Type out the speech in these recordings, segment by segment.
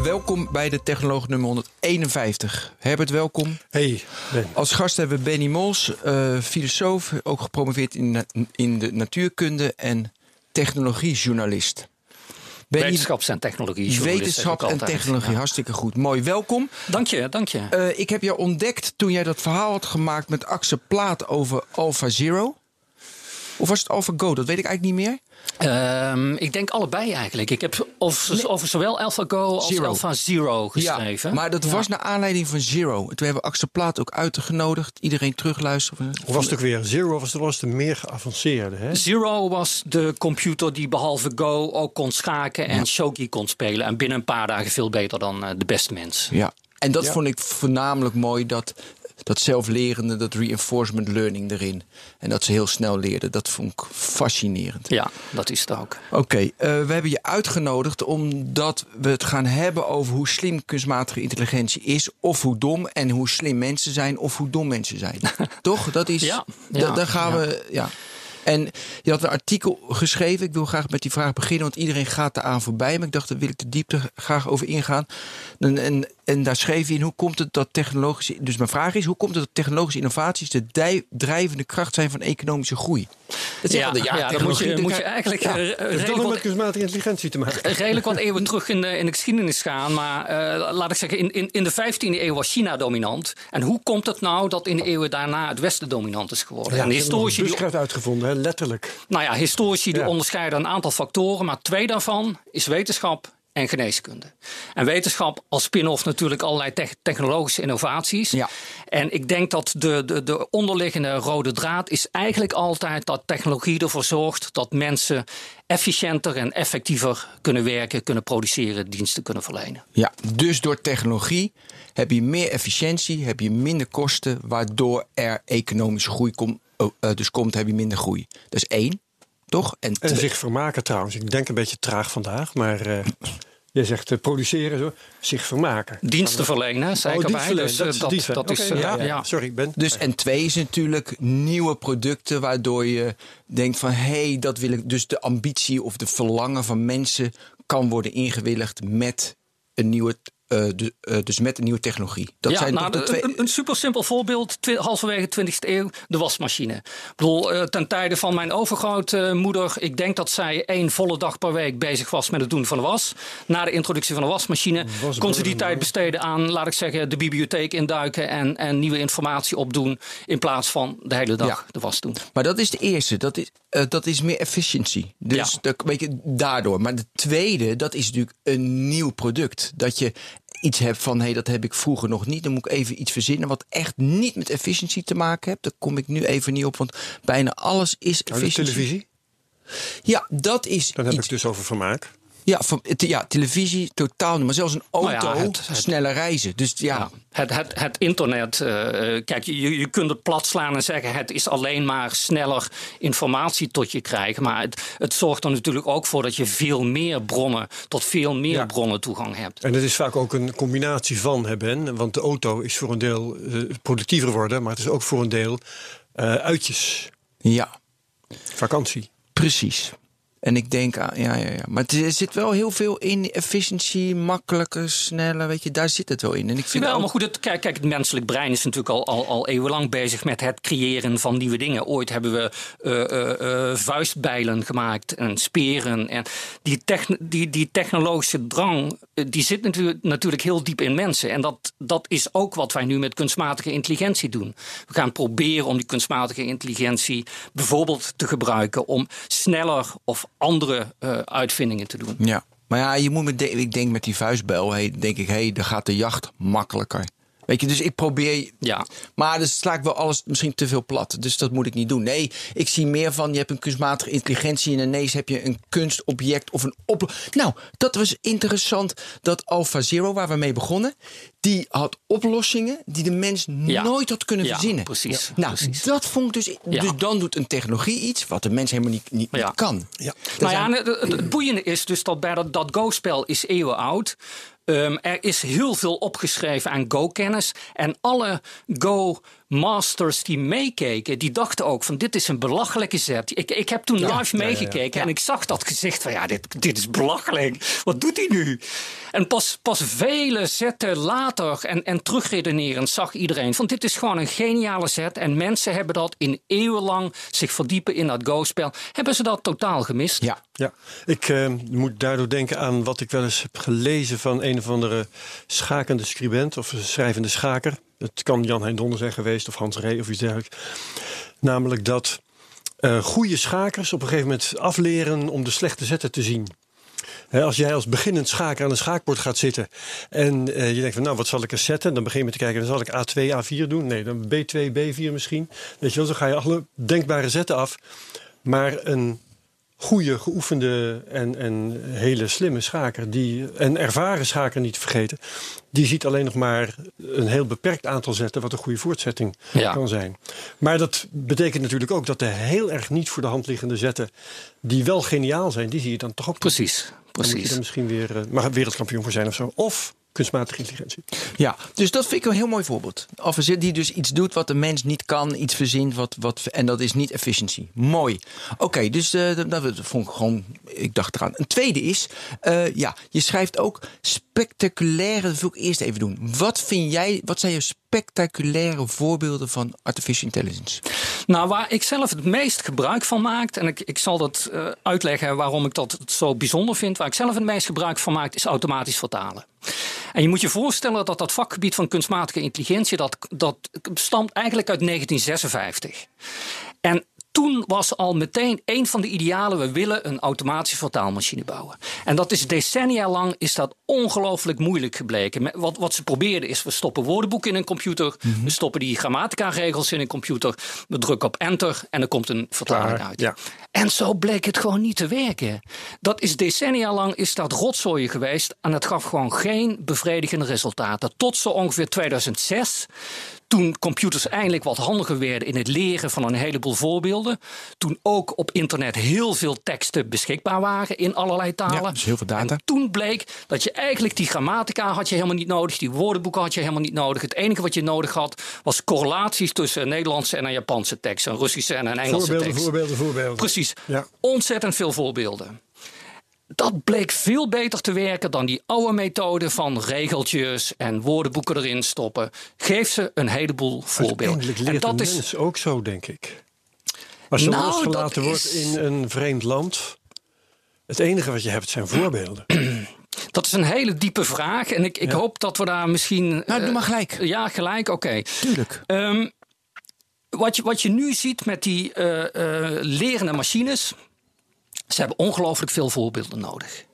Welkom bij de Technoloog nummer 151. Herbert, welkom. Hey, Ben. Als gast hebben we Benny Mols, uh, filosoof, ook gepromoveerd in, in de natuurkunde en technologiejournalist. Benny, Wetenschaps- en technologie. Wetenschap en technologie, ja. hartstikke goed. Mooi, welkom. Dank je, dank je. Uh, ik heb jou ontdekt toen jij dat verhaal had gemaakt met Axel Plaat over Alpha Zero. Of was het Alpha Go? Dat weet ik eigenlijk niet meer. Um, ik denk allebei eigenlijk. Ik heb over, nee. over zowel AlphaGo als Zero. Alpha Zero geschreven. Ja, maar dat ja. was naar aanleiding van Zero. Toen hebben we Axel Plaat ook uitgenodigd. Iedereen terugluisteren. Of was het ook weer? Zero was, was de meer geavanceerde. Hè? Zero was de computer die behalve Go ook kon schaken en ja. shogi kon spelen. En binnen een paar dagen veel beter dan uh, de beste mens. Ja, en dat vond ik voornamelijk mooi dat dat zelflerende, dat reinforcement learning erin. En dat ze heel snel leerden. Dat vond ik fascinerend. Ja, dat is het ook. Oké, okay, uh, we hebben je uitgenodigd omdat we het gaan hebben over hoe slim kunstmatige intelligentie is. Of hoe dom. En hoe slim mensen zijn of hoe dom mensen zijn. Toch? Dat is. Ja, ja daar gaan ja. we. Ja. En je had een artikel geschreven. Ik wil graag met die vraag beginnen, want iedereen gaat eraan voorbij. Maar ik dacht, daar wil ik de diepte graag over ingaan. En, en, en daar schreef je in, hoe komt het dat technologische... Dus mijn vraag is, hoe komt het dat technologische innovaties... de drijvende kracht zijn van economische groei? Dat ja, de, ja, ja dan moet je, moet je eigenlijk... Ja, het heeft met kunstmatige intelligentie te maken. Redelijk wat eeuwen terug in de, in de geschiedenis gaan. Maar uh, laat ik zeggen, in, in, in de 15e eeuw was China dominant. En hoe komt het nou dat in de eeuwen daarna het Westen dominant is geworden? Ja, en historici die uitgevonden, hè? letterlijk. Nou ja, historici die onderscheiden een aantal factoren. Maar twee daarvan is wetenschap en geneeskunde. En wetenschap als spin-off natuurlijk allerlei te technologische innovaties. Ja. En ik denk dat de, de, de onderliggende rode draad is eigenlijk altijd dat technologie ervoor zorgt dat mensen efficiënter en effectiever kunnen werken, kunnen produceren, diensten kunnen verlenen. Ja, dus door technologie heb je meer efficiëntie, heb je minder kosten, waardoor er economische groei komt. Uh, dus komt, heb je minder groei. Dat is één. Toch? En, en zich vermaken trouwens. Ik denk een beetje traag vandaag, maar uh, je zegt uh, produceren, zo, zich vermaken. Diensten verlenen, zei ik oh, erbij. Dus, dat, dat, dat, dat is, okay, ja, ja, ja, Sorry, Ben. Dus en twee is natuurlijk nieuwe producten waardoor je denkt van hé, hey, dat wil ik. Dus de ambitie of de verlangen van mensen kan worden ingewilligd met een nieuwe uh, de, uh, dus met een nieuwe technologie. Dat ja, zijn nou, de twee... een, een super simpel voorbeeld, halverwege de 20e eeuw, de wasmachine. Ik bedoel, uh, ten tijde van mijn overgrootmoeder, ik denk dat zij één volle dag per week bezig was met het doen van de was. Na de introductie van de wasmachine was kon ze die tijd besteden aan, laat ik zeggen, de bibliotheek induiken en, en nieuwe informatie opdoen, in plaats van de hele dag ja. de was doen. Maar dat is de eerste, dat is, dat is meer efficiency. Dus ja. dat, weet je, daardoor. Maar de tweede, dat is natuurlijk een nieuw product. Dat je iets heb van hé, hey, dat heb ik vroeger nog niet. Dan moet ik even iets verzinnen wat echt niet met efficiëntie te maken heeft. Daar kom ik nu even niet op, want bijna alles is efficiëntie. televisie? Ja, dat is. Dan heb iets... ik dus over vermaak. Ja, ja, televisie totaal niet. Maar zelfs een auto, nou ja, het, het, sneller reizen. Dus ja. ja het, het, het, internet, uh, kijk, je, je kunt het plat slaan en zeggen... het is alleen maar sneller informatie tot je krijgen. Maar het, het zorgt er natuurlijk ook voor dat je veel meer bronnen... tot veel meer ja. bronnen toegang hebt. En het is vaak ook een combinatie van, hè Ben? Want de auto is voor een deel uh, productiever worden... maar het is ook voor een deel uh, uitjes. Ja. Vakantie. Precies. En ik denk, aan, ja, ja, ja. Maar er zit wel heel veel in. Efficiëntie, makkelijker, sneller, weet je, daar zit het wel in. En ik vind wel, ook... maar goed, het, kijk, kijk, het menselijk brein is natuurlijk al, al, al eeuwenlang bezig met het creëren van nieuwe dingen. Ooit hebben we uh, uh, uh, vuistbijlen gemaakt en speren. En die, techn die, die technologische drang, die zit natuurlijk, natuurlijk heel diep in mensen. En dat, dat is ook wat wij nu met kunstmatige intelligentie doen. We gaan proberen om die kunstmatige intelligentie bijvoorbeeld te gebruiken om sneller of andere uh, uitvindingen te doen. Ja, maar ja, je moet met ik denk met die vuistbel, hey, denk ik, hey, dan gaat de jacht makkelijker. Weet je, dus ik probeer. Ja. Maar dus sla ik wel alles misschien te veel plat. Dus dat moet ik niet doen. Nee, ik zie meer van je hebt een kunstmatige intelligentie en ineens heb je een kunstobject of een op. Nou, dat was interessant. Dat Alpha Zero, waar we mee begonnen, die had oplossingen die de mens Ja. nooit had kunnen Ja, verzinnen. precies, Nou, precies. dat vond ik dus. Ja. Dus dan doet een technologie iets wat de mens helemaal niet, niet, kan. Ja. Nou ja, het boeiende is dus dat bij dat, dat Go-spel is eeuwen oud. Ehm, er is heel veel opgeschreven aan Go-kennis. En alle Go-masters die meekeken, die dachten ook van dit is een belachelijke zet. Ik, ik heb toen live meegekeken en ik zag dat gezicht van ja, dit, dit is belachelijk. Wat doet hij nu? En pas, pas vele zetten later en, en terugredenerend zag iedereen van dit is gewoon een geniale zet. En mensen hebben dat in eeuwenlang zich verdiepen in dat Go-spel. Hebben ze dat totaal gemist? Ja. Ja, ik eh, moet daardoor denken aan wat ik wel eens heb gelezen van een of andere schakende scribent of schrijvende schaker. Het kan Jan Hein Donner zijn geweest of Hans Ree of iets dergelijks. Namelijk dat eh goede schakers op een gegeven moment afleren om de slechte zetten te zien. Als jij als beginnend schaker aan een schaakbord gaat zitten en eh, je denkt van nou wat zal ik eens zetten, dan begin je met te kijken, dan zal ik A2, A4 doen. Nee, dan B2, B4 misschien. Weet je wel, dan ga je alle denkbare zetten af. Maar een goede, geoefende en, en hele slimme schaker, die, en ervaren schaker niet te vergeten, die ziet alleen nog maar een heel beperkt aantal zetten wat een goede voortzetting Ja. kan zijn. Maar dat betekent natuurlijk ook dat de heel erg niet voor de hand liggende zetten, die wel geniaal zijn, die zie je dan toch ook. Precies, Dan precies. misschien weer maar wereldkampioen voor zijn of zo. Of kunstmatige intelligentie. Ja, dus dat vind ik een heel mooi voorbeeld. Alpha die dus iets doet wat de mens niet kan, iets verzint, wat, wat, en dat is niet efficiëntie. Mooi. Oké, dus uh, dat, vond ik gewoon, ik dacht eraan. Een tweede is, uh, ja, je schrijft ook spectaculaire, dat wil ik eerst even doen. Wat vind jij, wat zijn je spectaculaire voorbeelden van artificial intelligence? Nou, waar ik zelf het meest gebruik van maak, en ik, ik zal dat uh, uitleggen waarom ik dat zo bijzonder vind. Waar ik zelf het meest gebruik van maak, is automatisch vertalen. En je moet je voorstellen dat dat vakgebied van kunstmatige intelligentie, dat, dat stamt eigenlijk uit 1956. En toen was al meteen een van de idealen, we willen een automatische vertaalmachine bouwen. En dat is decennia lang is dat ongelooflijk moeilijk gebleken. Wat, wat ze probeerden is, we stoppen woordenboeken in een computer, mm -hmm. we stoppen die grammatica-regels in een computer, we drukken op enter en er komt een vertaling Klaar, uit. ja. En zo bleek het gewoon niet te werken. Dat is decennia lang is dat rotzooien geweest en het gaf gewoon geen bevredigende resultaten. Tot zo ongeveer 2006 toen computers eindelijk wat handiger werden in het leren van een heleboel voorbeelden. Toen ook op internet heel veel teksten beschikbaar waren in allerlei talen. Ja, dus heel veel data. En toen bleek dat je eigenlijk die grammatica had je helemaal niet nodig. Die woordenboeken had je helemaal niet nodig. Het enige wat je nodig had was correlaties tussen een Nederlandse en een Japanse tekst. Een Russische en een Engelse Voorbeelden, tekst. voorbeelden, voorbeelden. Precies. Ja. Ontzettend veel voorbeelden. Dat bleek veel beter te werken dan die oude methode van regeltjes en woordenboeken erin stoppen. Geef ze een heleboel voorbeelden. Uiteindelijk leert En dat is ook zo, denk ik. Als je Nou, losgelaten wordt is- in een vreemd land, het enige wat je hebt zijn voorbeelden. Dat is een hele diepe vraag. En ik, ik hoop dat we daar misschien. Nou, doe eh, maar gelijk. Ja, gelijk, oké. Tuurlijk. Ehm, wat, je, wat je nu ziet met die eh, eh, lerende machines. Ze hebben ongelooflijk veel voorbeelden nodig.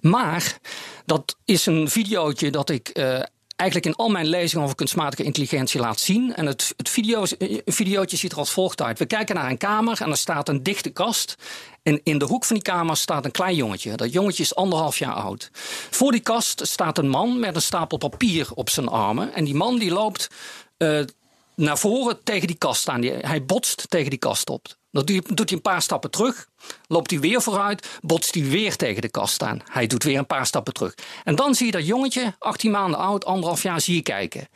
Maar dat is een videootje dat ik eh, eigenlijk in al mijn lezingen over kunstmatige intelligentie laat zien. En het, het video, videootje ziet er als volgt uit. We kijken naar een kamer en er staat een dichte kast. En in de hoek van die kamer staat een klein jongetje. Dat jongetje is anderhalf jaar oud. Voor die kast staat een man met een stapel papier op zijn armen. En die man die loopt eh, naar voren tegen die kast aan. Hij botst tegen die kast op. Dan doet hij een paar stappen terug. Loopt hij weer vooruit. Botst hij weer tegen de kast aan. Hij doet weer een paar stappen terug. En dan zie je dat jongetje, 18 maanden oud, anderhalf jaar, zie je kijken.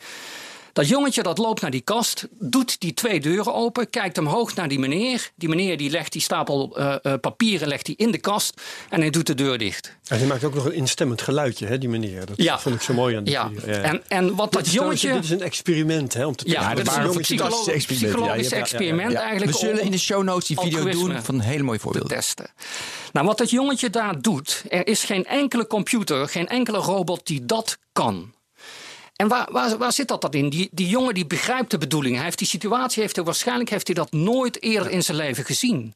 Dat jongetje dat loopt naar die kast, doet die twee deuren open, kijkt omhoog naar die meneer. Die meneer die legt die stapel eh, eh, papieren legt hij in de kast en hij doet de deur dicht. En hij maakt ook nog een instemmend geluidje, hè, die meneer. Dat Ja. vond ik zo mooi aan die Ja. video. En, en wat Dit dat jongetje... Dit is een experiment, hè, om te Ja, testen. dit is Een een jongetje- psycholo- fantastisch experiment. psychologisch Ja, ja, ja, ja, ja. experiment eigenlijk. We zullen om- in de show notes die video doen van hele mooie te voorbeelden. testen. Nou, wat dat jongetje daar doet, er is geen enkele computer, geen enkele robot die dat kan. En waar, waar, waar zit dat dan in? Die, die jongen die begrijpt de bedoeling. Hij heeft die situatie, heeft hij, waarschijnlijk heeft hij dat nooit eerder in zijn leven gezien.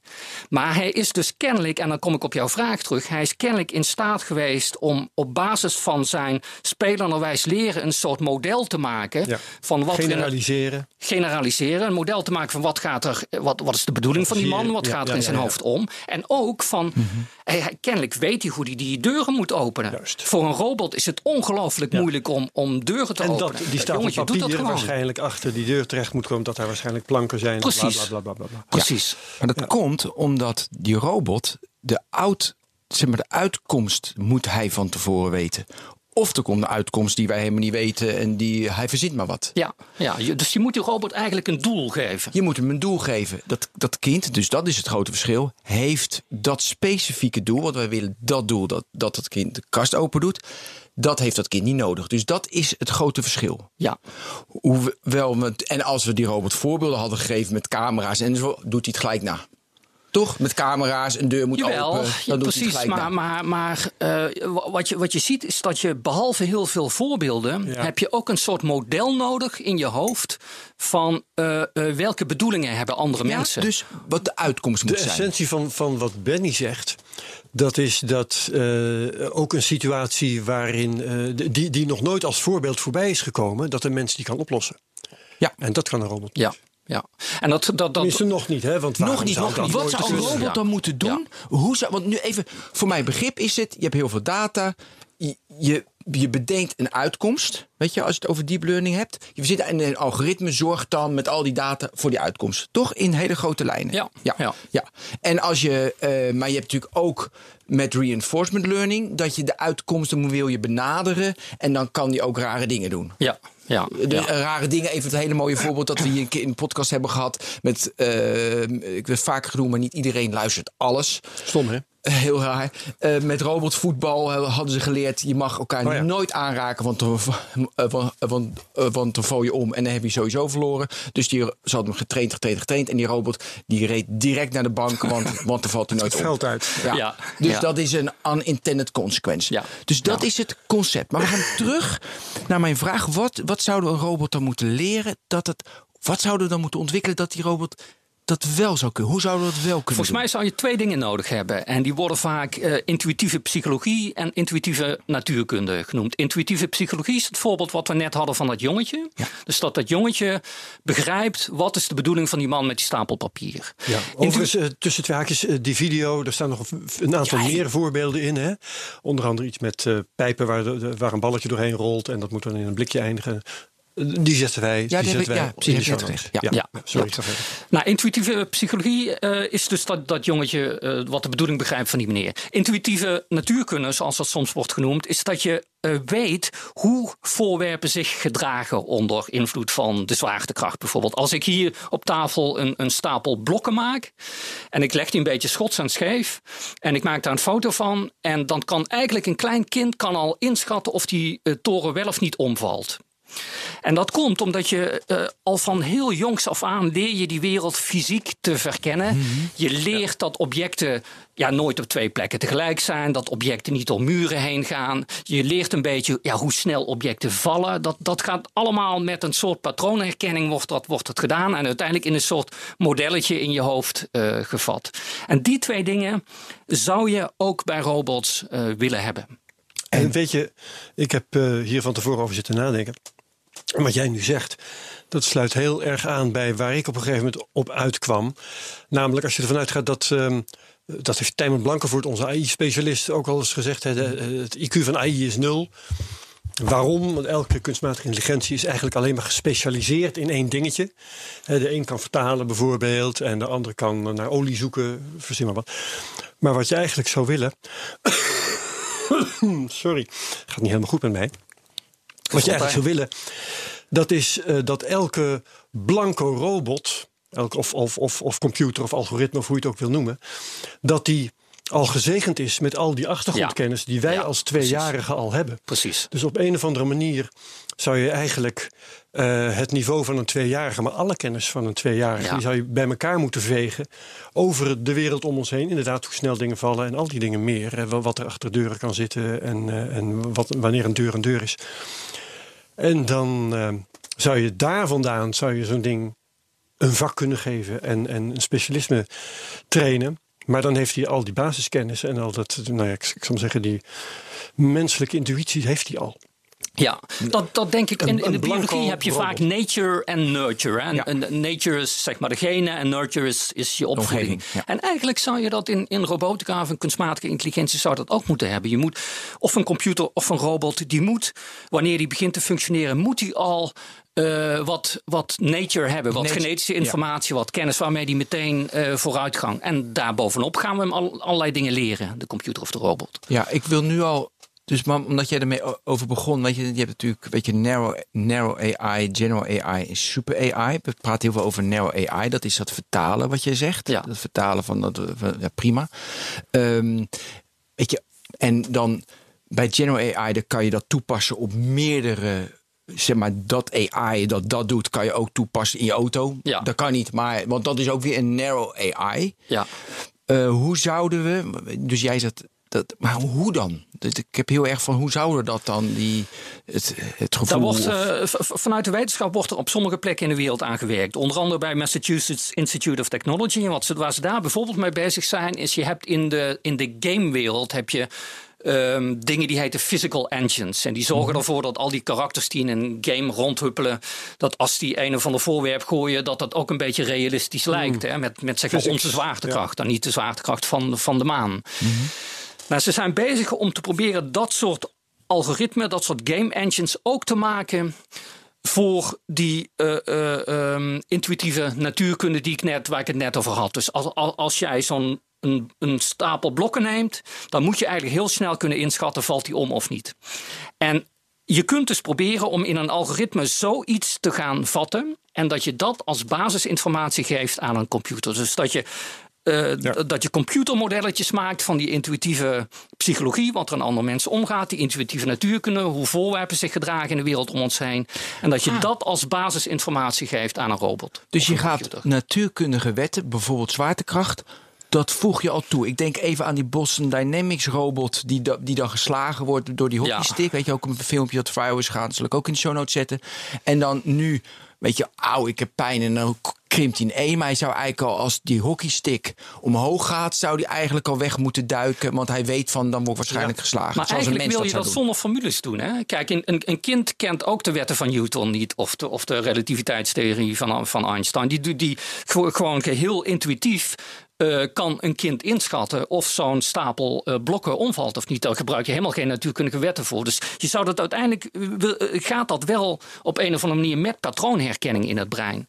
Maar hij is dus kennelijk, en dan kom ik op jouw vraag terug, hij is kennelijk in staat geweest om op basis van zijn spelenderwijs leren een soort model te maken Ja. van wat er Generaliseren. generaliseren. Een model te maken van wat, gaat er, wat, wat is de bedoeling van die man, wat Ja, gaat er ja, in zijn hoofd om. En ook van, hij, hij- kennelijk weet hij hoe hij die deuren moet openen. Juist. Voor een robot is het ongelooflijk moeilijk om, om deuren te En openen. dat, die staat op jongetje doet dat papier waarschijnlijk achter die deur terecht moet komen. Dat daar waarschijnlijk planken zijn. Precies. Bla, bla, bla, bla, bla. Precies. Maar dat komt omdat die robot de, oud, zeg maar, de uitkomst moet hij van tevoren weten. Of er komt een uitkomst die wij helemaal niet weten en die hij verzint maar wat. Ja, ja, dus je moet die robot eigenlijk een doel geven. Je moet hem een doel geven. Dat, dat kind, dus dat is het grote verschil, heeft dat specifieke doel. Want wij willen dat doel dat, dat het kind de kast open doet. Dat heeft dat kind niet nodig. Dus dat is het grote verschil. Ja, Hoewel we, en als we die robot voorbeelden hadden gegeven met camera's en zo, doet hij het gelijk na. Toch? Met camera's, een deur moet Jawel, open. ja, Dan doet hij precies. het gelijk Maar, na. maar, maar eh, wa- wat, je, wat je ziet is dat je behalve heel veel voorbeelden... Ja. heb je ook een soort model nodig in je hoofd... van eh, eh, welke bedoelingen hebben andere Ja, mensen. dus wat de uitkomst De moet zijn. essentie van, van wat Benny zegt, dat is dat eh, ook een situatie waarin eh, die, die nog nooit als voorbeeld voorbij is gekomen, dat een mens die kan oplossen. Ja. En dat kan een robot. Ja, ja. En dat, dat, dat, Tenminste nog niet, hè? Want Nog niet, nog niet. Wat zou een robot dan moeten doen? Hoe zou, want nu even, voor mijn begrip is het, je hebt heel veel data. Je, je, je bedenkt een uitkomst, weet je, als je het over deep learning hebt. Je zit in een algoritme, zorgt dan met al die data voor die uitkomst. Toch in hele grote lijnen. Ja, ja. ja. ja. En als je, eh, maar je hebt natuurlijk ook met reinforcement learning, dat je de uitkomsten wil je benaderen. En dan kan die ook rare dingen doen. ja, ja, De ja. rare dingen. Even het hele mooie voorbeeld dat we hier een keer in een podcast hebben gehad. Met, eh, ik het vaker genoemd, maar niet iedereen luistert alles. Stom, hè? Heel raar. Eh, met robotvoetbal eh, hadden ze geleerd: je mag elkaar Oh ja. nooit aanraken, want dan, eh, want, want, want dan val je om en dan heb je sowieso verloren. Dus die, ze hadden hem getraind, getraind, getraind. En die robot die reed direct naar de bank, want, want dan valt hij nooit Het om. geld uit. Ja. Ja, Dus ja. dat is een unintended consequence. Ja. Dus dat Ja. is het concept. Maar we gaan terug naar mijn vraag. Wat, wat zou een robot dan moeten leren? Dat het, wat zouden we dan moeten ontwikkelen dat die robot dat wel zou kunnen? Hoe zouden we dat wel kunnen Volgens doen? mij zou je twee dingen nodig hebben. En die worden vaak eh, intuïtieve psychologie en intuïtieve natuurkunde genoemd. Intuïtieve psychologie is het voorbeeld wat we net hadden van dat jongetje. Dus dat dat jongetje begrijpt wat is de bedoeling van die man met die stapel papier. Ja, overigens, eh, tussen twee haakjes, eh, die video, daar staan nog een- aantal Ja, meer voorbeelden in. Hè? Onder andere iets met eh, pijpen waar, de, de- waar een balletje doorheen rolt en dat moet dan in een blikje eindigen. Die zetten wij, die die zetten wij ja, in de gezegd. Ja. Ja. sorry, Ja. verder. Nou, intuïtieve psychologie eh, is dus dat, dat jongetje eh, wat de bedoeling begrijpt van die meneer. Intuïtieve natuurkunde, zoals dat soms wordt genoemd, is dat je eh, weet hoe voorwerpen zich gedragen onder invloed van de zwaartekracht. Bijvoorbeeld, als ik hier op tafel een, een stapel blokken maak en ik leg die een beetje schots en scheef en ik maak daar een foto van, en dan kan eigenlijk een klein kind kan al inschatten of die toren wel of niet omvalt. En dat komt omdat je eh, al van heel jongs af aan leer je die wereld fysiek te verkennen. Je leert dat objecten ja, nooit op twee plekken tegelijk zijn. Dat objecten niet door muren heen gaan. Je leert een beetje ja, hoe snel objecten vallen. Dat, dat gaat allemaal met een soort patroonherkenning wordt, dat, wordt het gedaan. En uiteindelijk in een soort modelletje in je hoofd eh, gevat. En die twee dingen zou je ook bij robots eh, willen hebben. En weet je, ik heb eh, hier van tevoren over zitten nadenken. Wat jij nu zegt, dat sluit heel erg aan bij waar ik op een gegeven moment op uitkwam. Namelijk als je ervan uitgaat dat. ehm, dat heeft Tijmen Blankenvoort, onze AI-specialist, ook al eens gezegd. Hè, de- het IQ van AI is nul. Waarom? Want elke kunstmatige intelligentie is eigenlijk alleen maar gespecialiseerd in één dingetje. De een kan vertalen bijvoorbeeld, en de andere kan naar olie zoeken, verzin maar wat. Maar wat je eigenlijk zou willen. Sorry, gaat niet helemaal goed met mij. Wat je eigenlijk zou willen, dat is eh, dat elke blanco robot, elk, of, of, of, of computer of algoritme, of hoe je het ook wil noemen, dat die al gezegend is met al die achtergrondkennis die wij Ja, als tweejarigen al hebben. Precies. Dus op een of andere manier zou je eigenlijk eh, het niveau van een tweejarige, maar alle kennis van een tweejarige, Ja. die zou je bij elkaar moeten vegen over de wereld om ons heen. Inderdaad, hoe snel dingen vallen en al die dingen meer. Eh, wa- wat er achter deuren kan zitten en, eh, en wat, wanneer een deur een deur is. En dan uh, zou je daar vandaan zou je zo'n ding een vak kunnen geven en, en een specialisme trainen. Maar dan heeft hij al die basiskennis en al dat, nou ja, ik, ik zou zeggen, die menselijke intuïtie heeft hij al. Ja, dat, dat denk ik. In, in de biologie heb je vaak nature en nurture. En, en, nature is zeg maar de gene en nurture is, is je opvoeding. En eigenlijk zou je dat in, in robotica of in kunstmatige intelligentie zou dat ook moeten hebben. Je moet of een computer of een robot, die moet, wanneer die begint te functioneren, moet die al uh, wat, wat nature hebben, wat genetische informatie, wat kennis waarmee die meteen uh, vooruitgang. En daarbovenop gaan we hem al, allerlei dingen leren, de computer of de robot. Ja, ik wil nu al dus mam, omdat jij ermee over begon, weet je, je hebt natuurlijk, weet je, narrow, narrow AI, general AI en super AI. We praten heel veel over narrow AI. Dat is dat vertalen wat je zegt. Ja. Dat vertalen van dat, ja, prima. Um, weet je, en dan bij general AI, dan kan je dat toepassen op meerdere zeg maar, dat AI dat dat doet, kan je ook toepassen in je auto. Ja. Dat kan niet, maar, want dat is ook weer een narrow AI. Ja. Uh, hoe zouden we, dus jij zegt dat, maar hoe dan? Ik heb heel erg van hoe zouden dat dan, die, het, het gevoel... Wordt, uh, vanuit de wetenschap wordt er op sommige plekken in de wereld aan gewerkt. Onder andere bij Massachusetts Institute of Technology. En wat ze, waar ze daar bijvoorbeeld mee bezig zijn, is je hebt in de, in de gamewereld heb je Um, dingen die heten physical engines. En die zorgen mhm. ervoor dat al die karakters die in een game rondhuppelen, dat als die een of ander voorwerp gooien, dat dat ook een beetje realistisch lijkt. Mhm. Hè? Met, met zeg maar onze zwaartekracht, dan niet de zwaartekracht van, van de maan. Mm maar ze zijn bezig om te proberen dat soort algoritmen, dat soort game engines ook te maken voor die uh, uh, um, intuïtieve natuurkunde die ik net, waar ik het net over had. Dus als, als jij zo'n een, een, stapel blokken neemt, dan moet je eigenlijk heel snel kunnen inschatten, valt die om of niet. En je kunt dus proberen om in een algoritme zoiets te gaan vatten en dat je dat als basisinformatie geeft aan een computer. Dus dat je uh, Dat je computermodelletjes maakt van die intuïtieve psychologie, wat er aan andere mensen omgaat, die intuïtieve natuurkunde, hoe voorwerpen zich gedragen in de wereld om ons heen. En dat je ah. dat als basisinformatie geeft aan een robot. Dus je gaat natuurkundige wetten, bijvoorbeeld zwaartekracht, dat voeg je al toe. Ik denk even aan die Boston Dynamics robot die, die dan geslagen wordt door die hockeystick. Weet je ook een filmpje dat vrijwel is gaan. Dat zal ik ook in de show notes zetten. En dan nu weet je, auw, ik heb pijn en dan krimpt hij in één. Maar hij zou eigenlijk al, als die hockeystick omhoog gaat, zou hij eigenlijk al weg moeten duiken. Want hij weet van, dan wordt waarschijnlijk geslagen. Maar eigenlijk wil je dat, zonder formules doen. Hè? Kijk, een, een, kind kent ook de wetten van Newton niet. Of de, of de relativiteitstheorie van, van Einstein. Die, die, die gewoon heel intuïtief uh, kan een kind inschatten of zo'n stapel uh, blokken omvalt of niet. Daar gebruik je helemaal geen natuurkundige wetten voor. Dus je zou dat uiteindelijk uh, gaat dat wel op een of andere manier met patroonherkenning in het brein.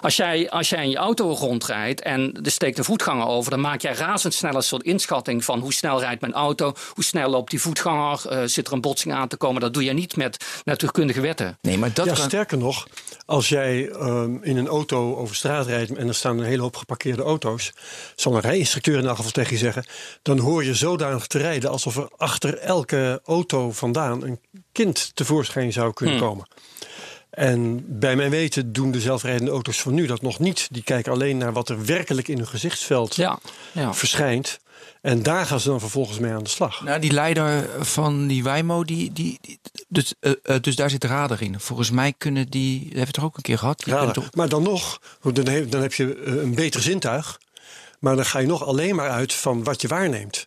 Als jij, als jij in je auto rondrijdt en er steekt een voetganger over, dan maak jij razendsnel een soort inschatting van hoe snel rijdt mijn auto, hoe snel loopt die voetganger, uh, zit er een botsing aan te komen. Dat doe je niet met natuurkundige wetten. Nee, maar dat ja, sterker nog, als jij um, in een auto over straat rijdt en er staan een hele hoop geparkeerde auto's, zal een rijinstructeur in elk geval tegen je zeggen, dan hoor je zodanig te rijden alsof er achter elke auto vandaan een kind tevoorschijn zou kunnen hmm. komen. En bij mijn weten doen de zelfrijdende auto's van nu dat nog niet. Die kijken alleen naar wat er werkelijk in hun gezichtsveld ja, ja. verschijnt. En daar gaan ze dan vervolgens mee aan de slag. Nou, die leider van die Waymo, die, die, dus, uh, uh, dus daar zit radar in. Volgens mij kunnen die, dat hebben we toch ook een keer gehad. Toch... Maar dan nog, dan heb, dan heb je eh, een beter zintuig. Maar dan ga je nog alleen maar uit van wat je waarneemt.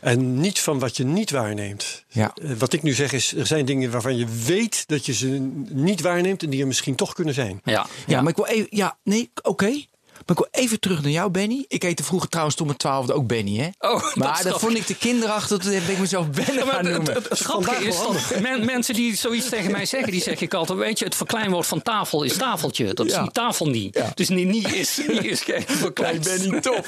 En niet van wat je niet waarneemt. Ja. Eh, wat ik nu zeg is, er zijn dingen waarvan je weet dat je ze niet waarneemt en die er misschien toch kunnen zijn. Ja, ja, maar ik wil even, ja, nee, oké. Maar ik wil even terug naar jou, Benny. Ik heette vroeger trouwens tot mijn twaalfde ook Benny, hè? Oh, maar dat, vond ik te kinderachtig. Dat heb ik mezelf Benny gaan noemen. Het, het, grappige is dat mensen die zoiets tegen mij zeggen... die zeg ik altijd, weet je, het verkleinwoord van tafel is tafeltje. Dat is ja. die tafel niet. Ja. Dus niet, niet is, niet is geen verklein. Nee, Benny, top.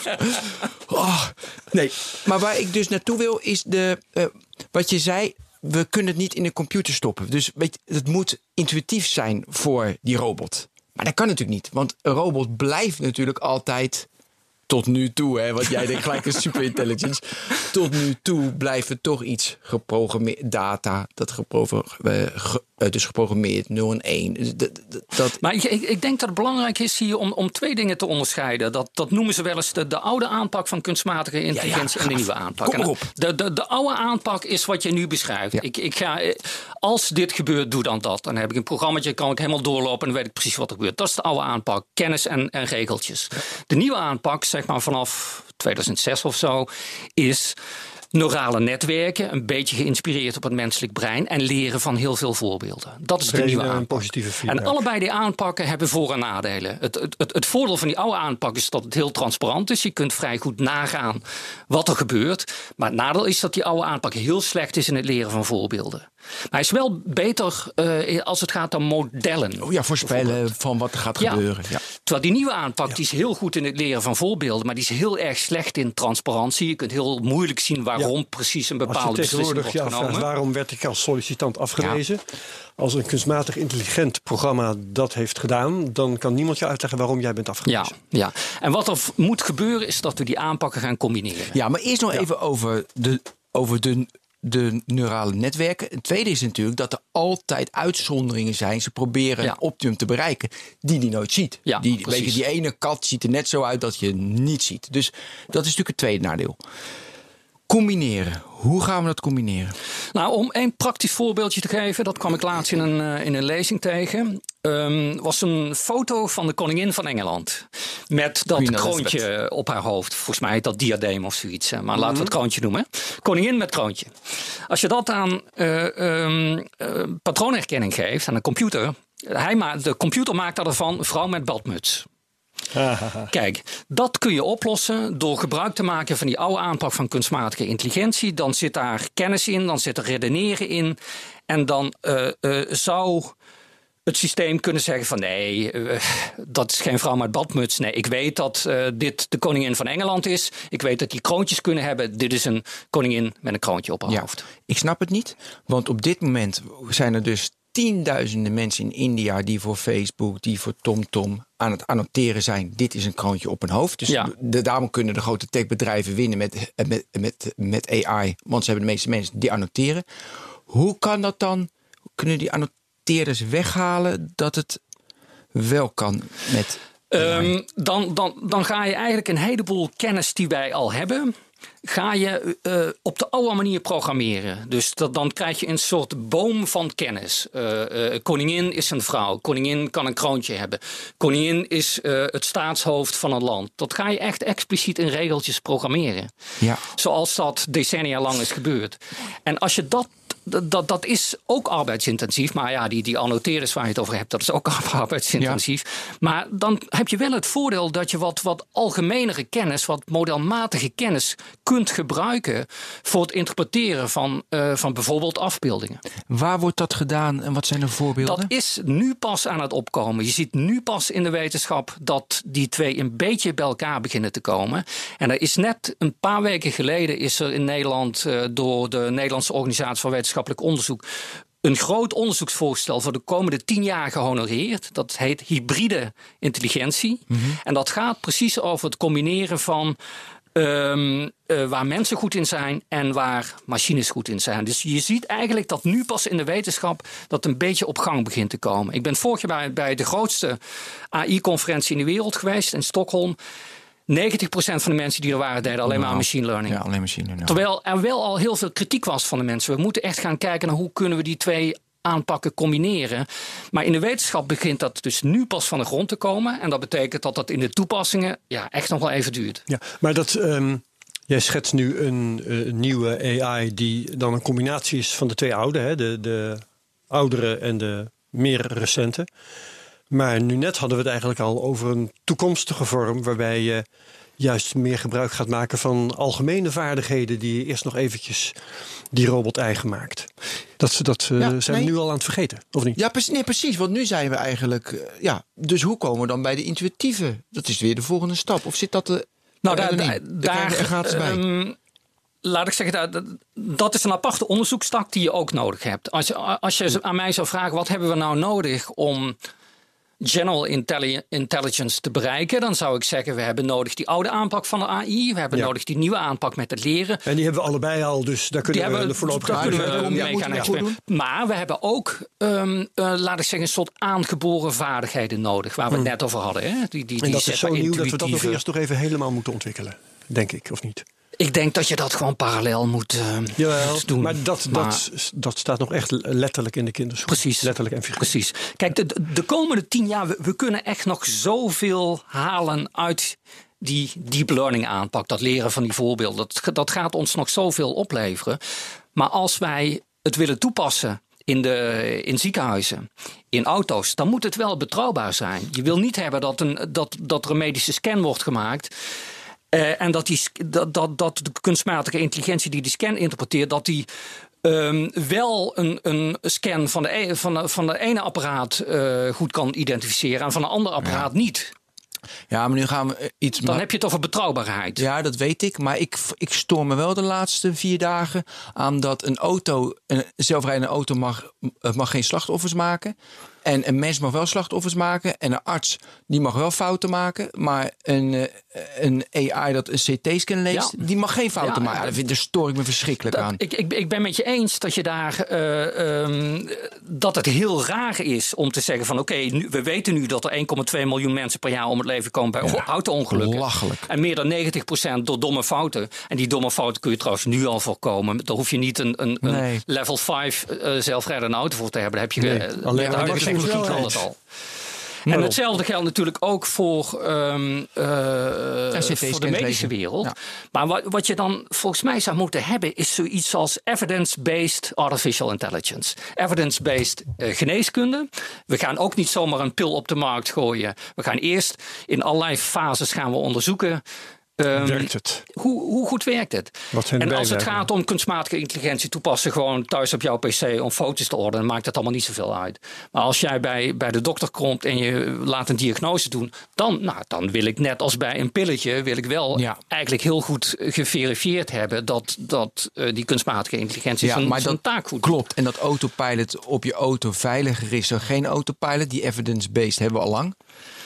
Oh, nee, maar waar ik dus naartoe wil is de... Uh, wat je zei, we kunnen het niet in de computer stoppen. Dus weet je, het moet intuïtief zijn voor die robot. Maar dat kan natuurlijk niet, want een robot blijft natuurlijk altijd tot nu toe, hè, wat jij denkt gelijk een superintelligence. tot nu toe blijft het toch iets geprogrammeerd data dat uh, dus geprogrammeerd, 0 en 1. Dus dat... Maar ik, ik, denk dat het belangrijk is hier om, om twee dingen te onderscheiden. Dat, dat noemen ze wel eens de, de oude aanpak van kunstmatige intelligentie en de nieuwe aanpak. Kom op. De, de, de oude aanpak is wat je nu beschrijft. Ik, ik ga, eh, als dit gebeurt, doe dan dat. Dan heb ik een programmaatje, kan ik helemaal doorlopen en dan weet ik precies wat er gebeurt. Dat is de oude aanpak, kennis en, en regeltjes. De nieuwe aanpak, zeg maar vanaf 2006 of zo, is neurale netwerken, een beetje geïnspireerd op het menselijk brein en leren van heel veel voorbeelden. Dat is de nieuwe aanpak. Positieve en allebei die aanpakken hebben voor- en nadelen. Het, het, het, het, voordeel van die oude aanpak is dat het heel transparant is. Je kunt vrij goed nagaan wat er gebeurt. Maar het nadeel is dat die oude aanpak heel slecht is in het leren van voorbeelden. Maar hij is wel beter uh, als het gaat om modellen. Oh ja, voorspellen van wat er gaat gebeuren. Ja. Terwijl die nieuwe aanpak die is heel goed in het leren van voorbeelden, maar die is heel erg slecht in transparantie. Je kunt heel moeilijk zien waarom precies een bepaalde beslissing wordt ja, genomen. Vraagt, waarom werd ik als sollicitant afgewezen? Als een kunstmatig intelligent programma dat heeft gedaan, dan kan niemand je uitleggen waarom jij bent afgewezen. Ja, ja. en wat er moet gebeuren is dat we die aanpakken gaan combineren. Ja, maar eerst nog even over de, over de de neurale netwerken. Het tweede is natuurlijk dat er altijd uitzonderingen zijn. Ze proberen een optimum te bereiken die die nooit ziet. Ja, die, weet je, die ene kat ziet er net zo uit dat je niet ziet. Dus dat is natuurlijk het tweede nadeel. Combineren. Hoe gaan we dat combineren? Nou, om een praktisch voorbeeldje te geven, dat kwam ik laatst in een, uh, in een lezing tegen. Um, was een foto van de koningin van Engeland. Met dat Queen kroontje Elizabeth. op haar hoofd. Volgens mij dat diadeem of zoiets. Maar mm -hmm. laten we het kroontje noemen. Koningin met kroontje. Als je dat aan uh, um, uh, patroonherkenning geeft aan een computer. Hij ma de computer maakt dat ervan vrouw met badmuts. Kijk, dat kun je oplossen door gebruik te maken van die oude aanpak van kunstmatige intelligentie. Dan zit daar kennis in, dan zit er redeneren in. En dan uh, uh, zou het systeem kunnen zeggen van nee, uh, dat is geen vrouw met badmuts. Nee, ik weet dat uh, dit de koningin van Engeland is. Ik weet dat die kroontjes kunnen hebben. Dit is een koningin met een kroontje op haar ja, hoofd. Ik snap het niet, want op dit moment zijn er dus tienduizenden mensen in India die voor Facebook, die voor TomTom aan het annoteren zijn. Dit is een kroontje op een hoofd. Dus ja. de, daarom kunnen de grote techbedrijven winnen met, met, met, met AI. Want ze hebben de meeste mensen die annoteren. Hoe kan dat dan? Kunnen die annoteerders weghalen dat het wel kan met. Um, dan, dan, dan ga je eigenlijk een heleboel kennis die wij al hebben ga je uh, op de oude manier programmeren. Dus dat, dan krijg je een soort boom van kennis. Uh, uh, koningin is een vrouw. Koningin kan een kroontje hebben. Koningin is het staatshoofd van een land. Dat ga je echt expliciet in regeltjes programmeren. Ja. Zoals dat decennia lang is gebeurd. En als je dat dat, dat is ook arbeidsintensief. Maar ja, die, die annoteerders waar je het over hebt, dat is ook arbeidsintensief. Ja. Maar dan heb je wel het voordeel dat je wat, wat algemenere kennis, wat modelmatige kennis kunt gebruiken voor het interpreteren van, uh, van bijvoorbeeld afbeeldingen. Waar wordt dat gedaan en wat zijn de voorbeelden? Dat is nu pas aan het opkomen. Je ziet nu pas in de wetenschap dat die twee een beetje bij elkaar beginnen te komen. En er is net een paar weken geleden is er in Nederland uh, door de Nederlandse Organisatie voor Wetenschappelijk Onderzoek een groot onderzoeksvoorstel voor de komende tien jaar gehonoreerd. Dat heet hybride intelligentie. Mhm. Mm -hmm. En dat gaat precies over het combineren van Um, uh, waar mensen goed in zijn en waar machines goed in zijn. Dus je ziet eigenlijk dat nu pas in de wetenschap dat een beetje op gang begint te komen. Ik ben vorig jaar bij, bij de grootste AI-conferentie in de wereld geweest in Stockholm. 90% van de mensen die er waren deden alleen maar machine learning. Ja, alleen machine learning. Terwijl er wel al heel veel kritiek was van de mensen. We moeten echt gaan kijken naar hoe kunnen we die twee aanpakken combineren. Maar in de wetenschap begint dat dus nu pas van de grond te komen. En dat betekent dat dat in de toepassingen ja, echt nog wel even duurt. Ja, maar dat, um, jij schetst nu een uh, nieuwe AI die dan een combinatie is van de twee oude. Hè? De, de oudere en de meer recente. Maar nu net hadden we het eigenlijk al over een toekomstige vorm waarbij je juist meer gebruik gaat maken van algemene vaardigheden die je eerst nog eventjes die robot eigen maakt. Dat, dat uh, ja, zijn nee. we nu al aan het vergeten, of niet? Ja, precies, nee, precies. Want nu zijn we eigenlijk. Uh, ja, dus hoe komen we dan bij de intuïtieve? Dat is weer de volgende stap. Of zit dat er. Nou, daar, daar, daar gaat bij. Um, laat ik zeggen, dat, dat is een aparte onderzoekstak die je ook nodig hebt. Als je, als je aan mij zou vragen, wat hebben we nou nodig om general intelli- intelligence te bereiken, dan zou ik zeggen: we hebben nodig die oude aanpak van de AI. We hebben Ja. nodig die nieuwe aanpak met het leren. En die hebben we allebei al, dus daar Die kunnen we hebben de voorlopig daar aan kunnen doen. we Ja, mee gaan. Maar we hebben ook, ehm, eh, laat ik zeggen, een soort aangeboren vaardigheden nodig. Waar we het net over hadden. Hè? Die, die, die Hmm. En dat is zo nieuw dat we dat nog eerst toch even helemaal moeten ontwikkelen. Denk ik, of niet? Ik denk dat je dat gewoon parallel moet, eh, moet doen. maar dat, Maar- Dat, dat staat nog echt letterlijk in de kinderschool. Precies. Letterlijk en figuurlijk. Precies. Kijk, de, de komende tien jaar, we, we kunnen echt nog zoveel halen uit die deep learning aanpak. Dat leren van die voorbeelden. Dat, dat gaat ons nog zoveel opleveren. Maar als wij het willen toepassen in, de, in ziekenhuizen, in auto's, dan moet het wel betrouwbaar zijn. Je wil niet hebben dat, een, dat, dat er een medische scan wordt gemaakt. Eh, en dat, die, dat, dat, dat de kunstmatige intelligentie die die scan interpreteert, dat die ehm, wel een, een scan van de, e- van de, van de ene apparaat eh, goed kan identificeren en van de andere apparaat niet. Ja, maar nu gaan we eh, iets... Dan heb je het over betrouwbaarheid. Ja, dat weet ik. Maar ik, ik stoor me wel de laatste vier dagen aan dat een auto, een zelfrijdende auto mag, mag geen slachtoffers maken. En een mens mag wel slachtoffers maken. En een arts die mag wel fouten maken. Maar een, eh, een AI dat een CT-scan leest, Ja. die mag geen fouten Ja, maken. ja. Daar vind- Daar stoor ik me verschrikkelijk aan. Ik, ik, ik ben met je eens dat je daar eh, ehm, dat het heel raar is om te zeggen van oké, nu we weten nu dat er 1,2 miljoen mensen per jaar om het leven komen bij auto-ongelukken. belachelijk. En meer dan 90% door domme fouten. En die domme fouten kun je trouwens nu al voorkomen. Daar hoef je niet een, een, een level 5 eh zelfrijdende auto voor te hebben. Daar heb je Nee, eh, alleen maar het al. En hetzelfde geldt natuurlijk ook voor, ehm, eh, voor de medische wereld. Ja. Maar wat, wat je dan volgens mij zou moeten hebben, is zoiets als evidence-based artificial intelligence. Evidence-based eh, geneeskunde. We gaan ook niet zomaar een pil op de markt gooien. We gaan eerst in allerlei fases gaan we onderzoeken. Ehm, Werkt het? hoe, hoe goed werkt het? Wat zijn de en als het gaat om kunstmatige intelligentie toepassen, gewoon thuis op jouw PC om foto's te ordenen, maakt het allemaal niet zoveel uit. Maar als jij bij, bij de dokter komt en je laat een diagnose doen, dan, nou, dan wil ik net als bij een pilletje, wil ik wel Ja. eigenlijk heel goed geverifieerd hebben dat, dat eh, die kunstmatige intelligentie zijn, zijn dat taak goed klopt. En dat autopilot op je auto veiliger is dan geen autopilot. Die evidence-based hebben we al lang.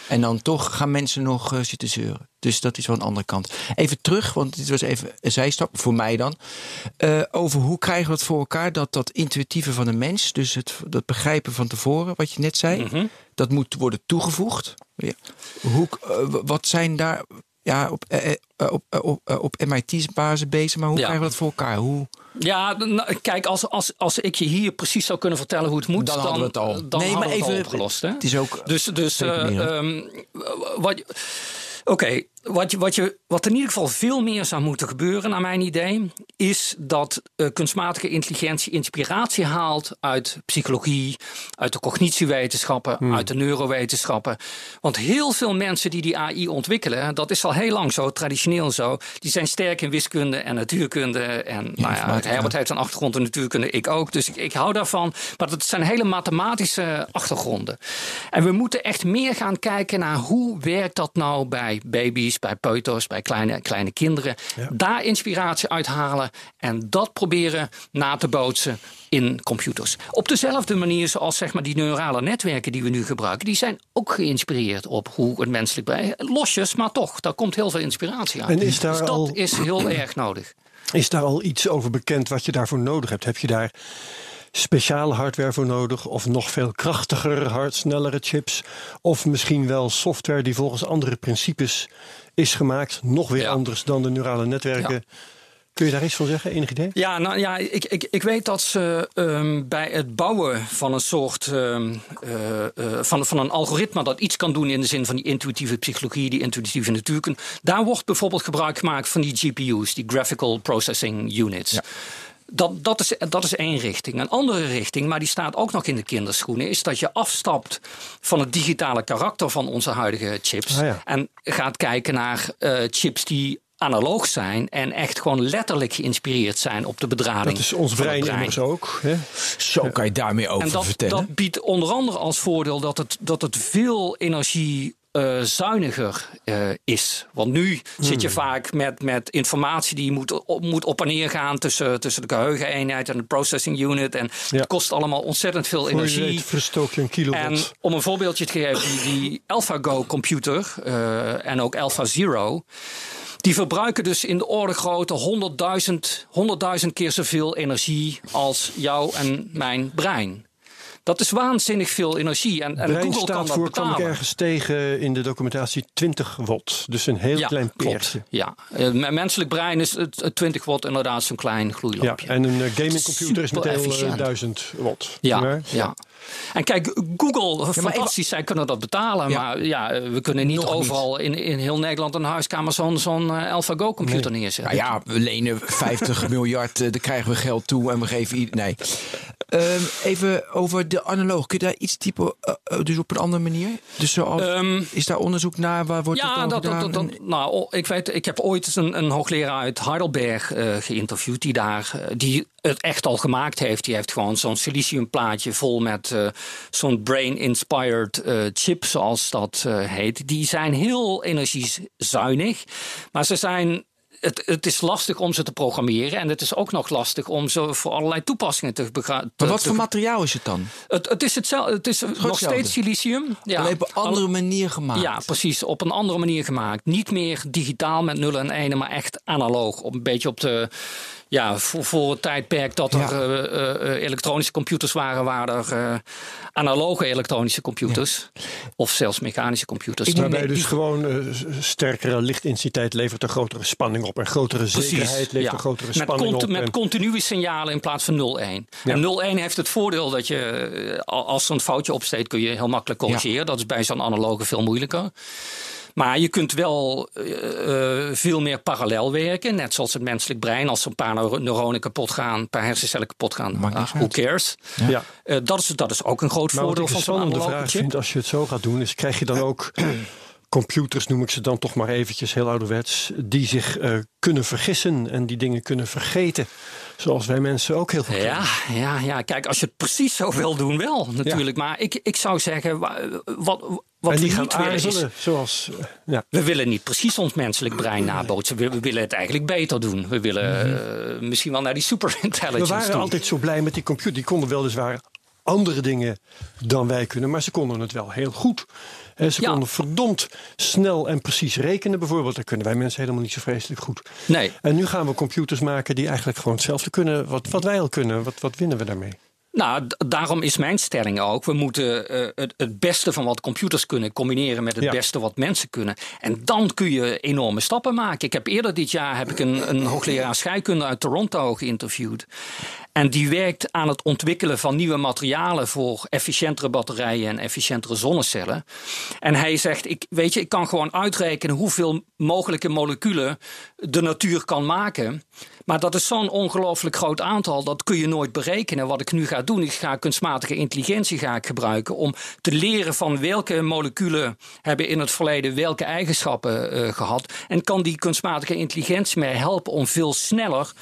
En dan toch gaan mensen nog eh, zitten zeuren. Dus dat is wel een andere kant. Even terug, want dit was even een zijstap, voor mij dan. Eh, over hoe krijgen we het voor elkaar dat dat intuïtieve van de mens, dus het, dat begrijpen van tevoren, wat je net zei, Mhm. dat moet worden toegevoegd. Ja. Hoe, eh, wat zijn daar ja, op, eh, eh, op, eh, op, eh, op MIT's-basis bezig, maar hoe Ja. krijgen we dat voor elkaar? Hoe, Ja, nou, kijk, als, als, als ik je hier precies zou kunnen vertellen hoe het moet, Dan dan, hadden we het al. Dan Nee, maar we het al even- opgelost. Hè? het is ook Dus, dus eh, ehm, wat, Oké, wat, je, wat, je, wat in ieder geval veel meer zou moeten gebeuren, naar mijn idee, is dat eh, kunstmatige intelligentie inspiratie haalt uit psychologie, uit de cognitiewetenschappen, Hmm. uit de neurowetenschappen. Want heel veel mensen die die AI ontwikkelen, dat is al heel lang zo, traditioneel zo, die zijn sterk in wiskunde en natuurkunde. En nou ja. Herbert heeft een achtergrond in natuurkunde, ik ook. Dus ik, ik hou daarvan. Maar dat zijn hele mathematische achtergronden. En we moeten echt meer gaan kijken naar hoe werkt dat nou bij baby's, bij peuters, bij kleine, kleine kinderen. Daar inspiratie uithalen en dat proberen na te bootsen in computers. Op dezelfde manier zoals zeg maar, die neurale netwerken die we nu gebruiken, die zijn ook geïnspireerd op hoe het menselijk brein. Losjes, maar toch, daar komt heel veel inspiratie uit. En is daar dus dat al- is heel erg nodig. Is daar al iets over bekend wat je daarvoor nodig hebt? Heb je daar speciale hardware voor nodig? Of nog veel krachtiger, hard, snellere chips? Of misschien wel software die volgens andere principes is gemaakt? Nog weer Ja. anders dan de neurale netwerken? Kun je daar iets van zeggen? Enig idee? Ja, nou ja, ik, ik, ik weet dat ze ehm, bij het bouwen van een soort ehm, eh, eh, van, van een algoritme dat iets kan doen in de zin van die intuïtieve psychologie, die intuïtieve natuurkunde. Daar wordt bijvoorbeeld gebruik gemaakt van die GPU's, die Graphical Processing Units. Dat, dat, is, dat is één richting. Een andere richting, maar die staat ook nog in de kinderschoenen, is dat je afstapt van het digitale karakter van onze huidige chips. Ah ja. En gaat kijken naar eh, chips die analoog zijn en echt gewoon letterlijk geïnspireerd zijn op de bedrading. Dat is ons brein immers ook. Hè? Zo kan je daarmee over En dat, vertellen. dat biedt onder andere als voordeel dat het, dat het veel energie uh, zuiniger uh, is. Want nu zit je Hmm. vaak met, met informatie die moet op, moet op en neer gaan tussen, tussen de geheugeneenheid en de processing unit. En Ja. het kost allemaal ontzettend veel Voor energie. verstook je een kilowatt. En om een voorbeeldje te geven, die, die AlphaGo computer eh, en ook AlphaZero. Die verbruiken dus in de orde grootte 100.000 100.000 keer zoveel energie als jouw en mijn brein. Dat is waanzinnig veel energie. En, en Google kan staat dat voor, kwam ik betalen. ergens tegen in de documentatie, 20 watt. Dus een heel ja, klein klopt. peertje. Ja, Eh, m- menselijk brein is het, het 20 watt inderdaad zo'n klein Ja, gloeilampje. en een eh, gamingcomputer is meteen wel, eh, efficiënt. 1000 watt. Ja, ja. En kijk, Google, fantastisch, zij kunnen dat betalen. Ja. Maar ja, we kunnen niet Nog niet. overal In, in heel Nederland een huiskamer zo'n zo'n eh, AlphaGo-computer neerzetten. Nou ja, we lenen 50 miljard, eh, daar krijgen we geld toe en we geven ieder. Nee. Ehm, even over de analoog. Kun je daar iets typen, eh, dus op een andere manier? Dus zoals, Ehm, is daar onderzoek naar? Waar wordt Ja, dat, dat, dan dat, nou, oh, ik, weet, ik heb ooit een, een hoogleraar uit Heidelberg geïnterviewd. Die, daar, die het echt al gemaakt heeft. Die heeft gewoon zo'n siliciumplaatje vol met eh, zo'n brain-inspired eh, chip, zoals dat eh, heet. Die zijn heel energiezuinig. Maar ze zijn het, het is lastig om ze te programmeren. En het is ook nog lastig om ze voor allerlei toepassingen te begrijpen. Maar wat voor materiaal is het dan? Het, het is hetzelfde. Het is nog hetzelfde. steeds silicium. Ja, Alleen op een andere manier gemaakt. ja, precies. Op een andere manier gemaakt. Niet meer digitaal met nullen en enen, maar echt analoog. Op een beetje op de. Ja, voor, voor het tijdperk dat er Ja. eh, eh, eh, elektronische computers waren, waren er eh, analoge elektronische computers. Of zelfs mechanische computers. Ik Waarbij die- dus gewoon eh, sterkere lichtintensiteit levert een grotere spanning op. En grotere zekerheid levert een grotere met, spanning op. met en- continue signalen in plaats van 0-1. Ja. En 0-1 heeft het voordeel dat je, als er een foutje opsteekt, kun je heel makkelijk corrigeren. Dat is bij zo'n analoge veel moeilijker. Maar je kunt wel eh, eh, veel meer parallel werken. Net zoals het menselijk brein. Als een paar neuro- neuronen kapot gaan, een paar hersencellen kapot gaan. Niks who cares? ja. Eh, dat, is, dat is ook een groot Maar voordeel van zo'n vraag vind als je het zo gaat doen, is krijg je dan ook computers, noem ik ze dan toch maar eventjes heel ouderwets, die zich eh, kunnen vergissen en die dingen kunnen vergeten. Zoals wij mensen ook heel veel. Ja, ja, ja, kijk, als je het precies zo wil doen, wel natuurlijk. Maar ik, ik zou zeggen, wa- wat, wat we niet willen is... aarzelen, zoals... eh, ja. We willen niet precies ons menselijk brein nabootsen. We, we willen het eigenlijk beter doen. We willen eh, misschien wel naar die Mhm. We superintelligence waren toe. altijd zo blij met die computer. Die konden weliswaar andere dingen dan wij kunnen, maar ze konden het wel heel goed. Eh, ze Ja. konden verdomd snel en precies rekenen, bijvoorbeeld. Dat kunnen wij mensen helemaal niet zo vreselijk goed. Nee. En nu gaan we computers maken die eigenlijk gewoon hetzelfde kunnen wat, wat wij al kunnen. Wat, wat winnen we daarmee? Nou, daarom is mijn stelling ook. We moeten eh, het, het beste van wat computers kunnen combineren met het Ja. beste wat mensen kunnen. En dan kun je enorme stappen maken. Ik heb eerder dit jaar heb ik een, een hoogleraar scheikunde uit Toronto geïnterviewd. En die werkt aan het ontwikkelen van nieuwe materialen voor efficiëntere batterijen en efficiëntere zonnecellen. En hij zegt: ik, Weet je, ik kan gewoon uitrekenen hoeveel mogelijke moleculen de natuur kan maken. Maar dat is zo'n ongelooflijk groot aantal, dat kun je nooit berekenen. Wat ik nu ga doen, ik ga kunstmatige intelligentie ga ik gebruiken om te leren van welke moleculen hebben in het verleden welke eigenschappen eh, gehad. En kan die kunstmatige intelligentie mij helpen om veel sneller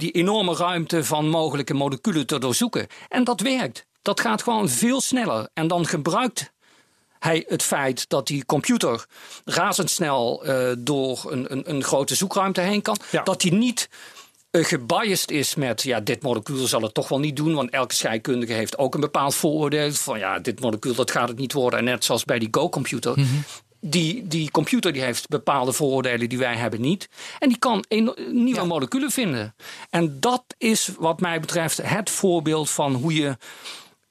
die enorme ruimte van mogelijke moleculen te doorzoeken. En dat werkt. Dat gaat gewoon veel sneller. En dan gebruikt hij het feit dat die computer razendsnel eh, door een, een, een grote zoekruimte heen kan. Ja. Dat hij niet eh, gebiased is met ja, dit molecuul zal het toch wel niet doen. Want elke scheikundige heeft ook een bepaald vooroordeel. Van ja, dit molecuul dat gaat het niet worden. En net zoals bij die Go-computer. Die, die computer die heeft bepaalde vooroordelen die wij hebben niet. En die kan nieuwe moleculen vinden. En dat is wat mij betreft het voorbeeld van hoe je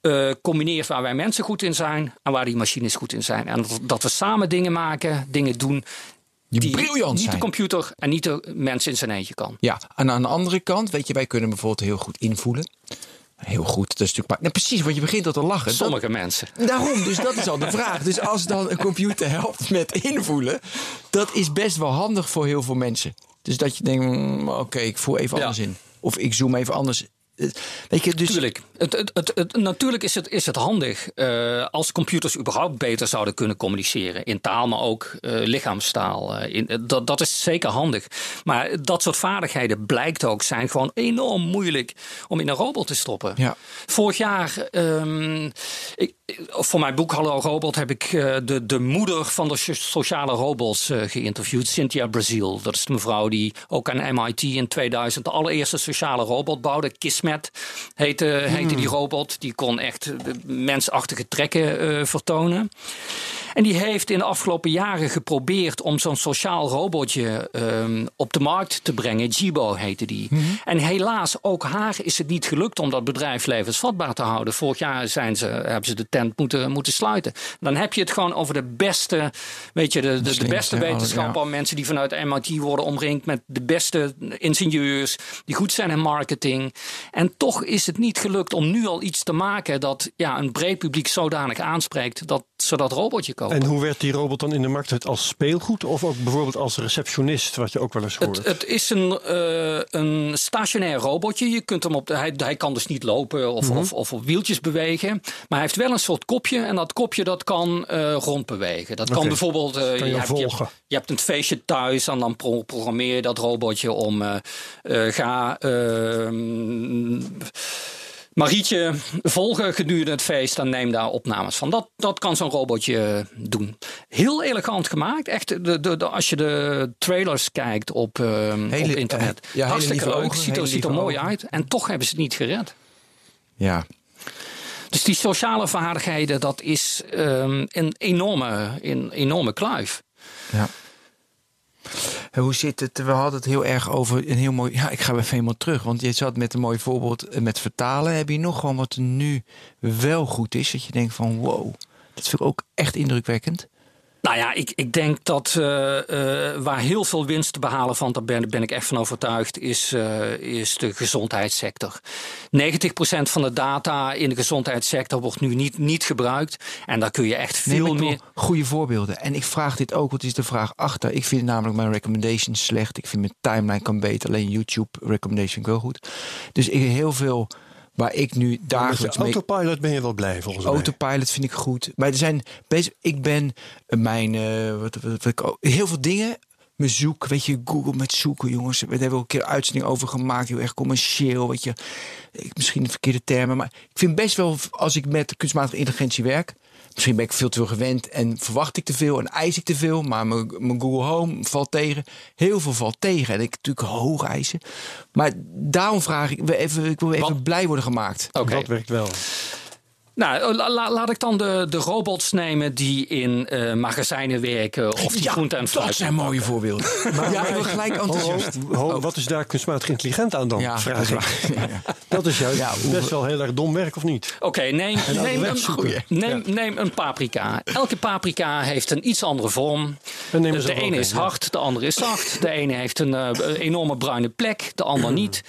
eh, combineert waar wij mensen goed in zijn en waar die machines goed in zijn. En dat, dat we samen dingen maken, dingen doen Die briljant niet zijn. de computer en niet de mens in zijn eentje kan. Ja, en aan de andere kant, weet je, wij kunnen bijvoorbeeld heel goed invoelen. Heel goed, dat is natuurlijk. precies, want je begint al te lachen. Dat- Sommige mensen. Daarom, dus dat is al de vraag. Dus als dan een computer helpt met invoelen, dat is best wel handig voor heel veel mensen. Dus dat je denkt, mm, oké, ik voel even Ja. anders in. Of ik zoom even anders weet je, dus... Tuurlijk. Het, het, het, het- natuurlijk is het, is het handig eh, als computers überhaupt beter zouden kunnen communiceren. In taal, maar ook eh, lichaamstaal. Eh, in, dat, dat is zeker handig. Maar dat soort vaardigheden blijkt ook zijn gewoon enorm moeilijk om in een robot te stoppen. Ja. Vorig jaar, ehm, ik, voor mijn boek Hallo Robot heb ik de, de moeder van de so- sociale robots geïnterviewd, Cynthia Brazil. Dat is de mevrouw die ook aan MIT in 2000 de allereerste sociale robot bouwde. Kismet heette, heette die robot. Die kon echt mensachtige trekken eh, vertonen. En die heeft in de afgelopen jaren geprobeerd om zo'n sociaal robotje ehm, op de markt te brengen. Jibo heette die. En helaas, ook haar is het niet gelukt om dat bedrijf levensvatbaar te houden. Vorig jaar zijn ze, hebben ze de tent moeten, moeten sluiten. Dan heb je het gewoon over de beste, weet je, de, de, de beste ja. Mensen die vanuit MIT worden omringd met de beste ingenieurs. Die goed zijn in marketing. En toch is het niet gelukt om nu al iets te maken dat ja, een breed publiek zodanig aanspreekt dat ze dat robotje kopen. En hoe werd die robot dan in de markt? Als speelgoed of ook bijvoorbeeld als receptionist, wat je ook wel eens hoort? Het, het is een, eh, een stationair robotje. Je kunt hem op de, hij, hij kan dus niet lopen of, Mhm. of, of op wieltjes bewegen. Maar hij heeft wel een soort kopje. En dat kopje dat kan eh, rondbewegen. Dat kan bijvoorbeeld. eh, je hebt, je, hebt, volgen. je hebt een feestje thuis. En dan pro- programmeer je dat robotje om. ga. Marietje volgen gedurende het feest en neem daar opnames van. Dat, dat kan zo'n robotje doen. Heel elegant gemaakt. Echt, de, de, de, als je de trailers kijkt op, Hele- op internet. eh, ja, Hartstikke leuk. ogen, ziet er, ziet er mooi ogen. uit. En toch hebben ze het niet gered. Ja. Dus die sociale vaardigheden, dat is ehm, een enorme, een enorme kluif. Ja. Hoe zit het? We hadden het heel erg over een heel mooi. Ja, ik ga even helemaal terug. Want je zat met een mooi voorbeeld eh, met vertalen. Heb je nog gewoon wat nu wel goed is? Dat je denkt van wow, dat vind ik ook echt indrukwekkend. Nou ja, ik, ik denk dat eh, eh, waar heel veel winst te behalen van, daar ben, ben ik echt van overtuigd, is, eh, is de gezondheidssector. 90% van de data in de gezondheidssector wordt nu niet, niet gebruikt. En daar kun je echt veel meer. goede voorbeelden. En ik vraag dit ook, wat is de vraag achter? Ik vind namelijk mijn recommendations slecht. Ik vind mijn timeline kan beter. Alleen YouTube recommendation wel goed. Dus ik heel veel waar ik nu dagelijks mee... autopilot ben je wel blij volgens mij. Autopilot vind ik goed. Maar er zijn bezig. Ik ben eh, mijn. eh, wat, wat, heel veel dingen. Mijn zoek, weet je, Google met zoeken, jongens. We hebben ook een keer een uitzending over gemaakt. Heel erg commercieel, weet je. Misschien de verkeerde termen. Maar ik vind best wel, als ik met kunstmatige intelligentie werk. Misschien ben ik veel te veel gewend en verwacht ik te veel en eis ik te veel. Maar mijn, mijn Google Home valt tegen. Heel veel valt tegen. En ik natuurlijk hoog eisen. Maar daarom vraag ik, we even, ik wil even Wat- blij worden gemaakt. Oké. Dat werkt wel. Nou, la- la- laat ik dan de, de robots nemen die in eh, magazijnen werken of die Ja, groente en fruit. Dat zijn mooie voorbeelden. ja, ik word gelijk enthousiast. Ho, ho, wat is daar kunstmatig intelligent aan dan? Ja, vraag ik. Ja. Dat is juist hoe- best wel heel erg dom werk, of niet? Oké, neem, neem, een, zoeken. neem, neem een paprika. Elke paprika heeft een iets andere vorm. Dus de een ene is hard, de andere is zacht. De ene heeft een eh, enorme bruine plek, de ander niet.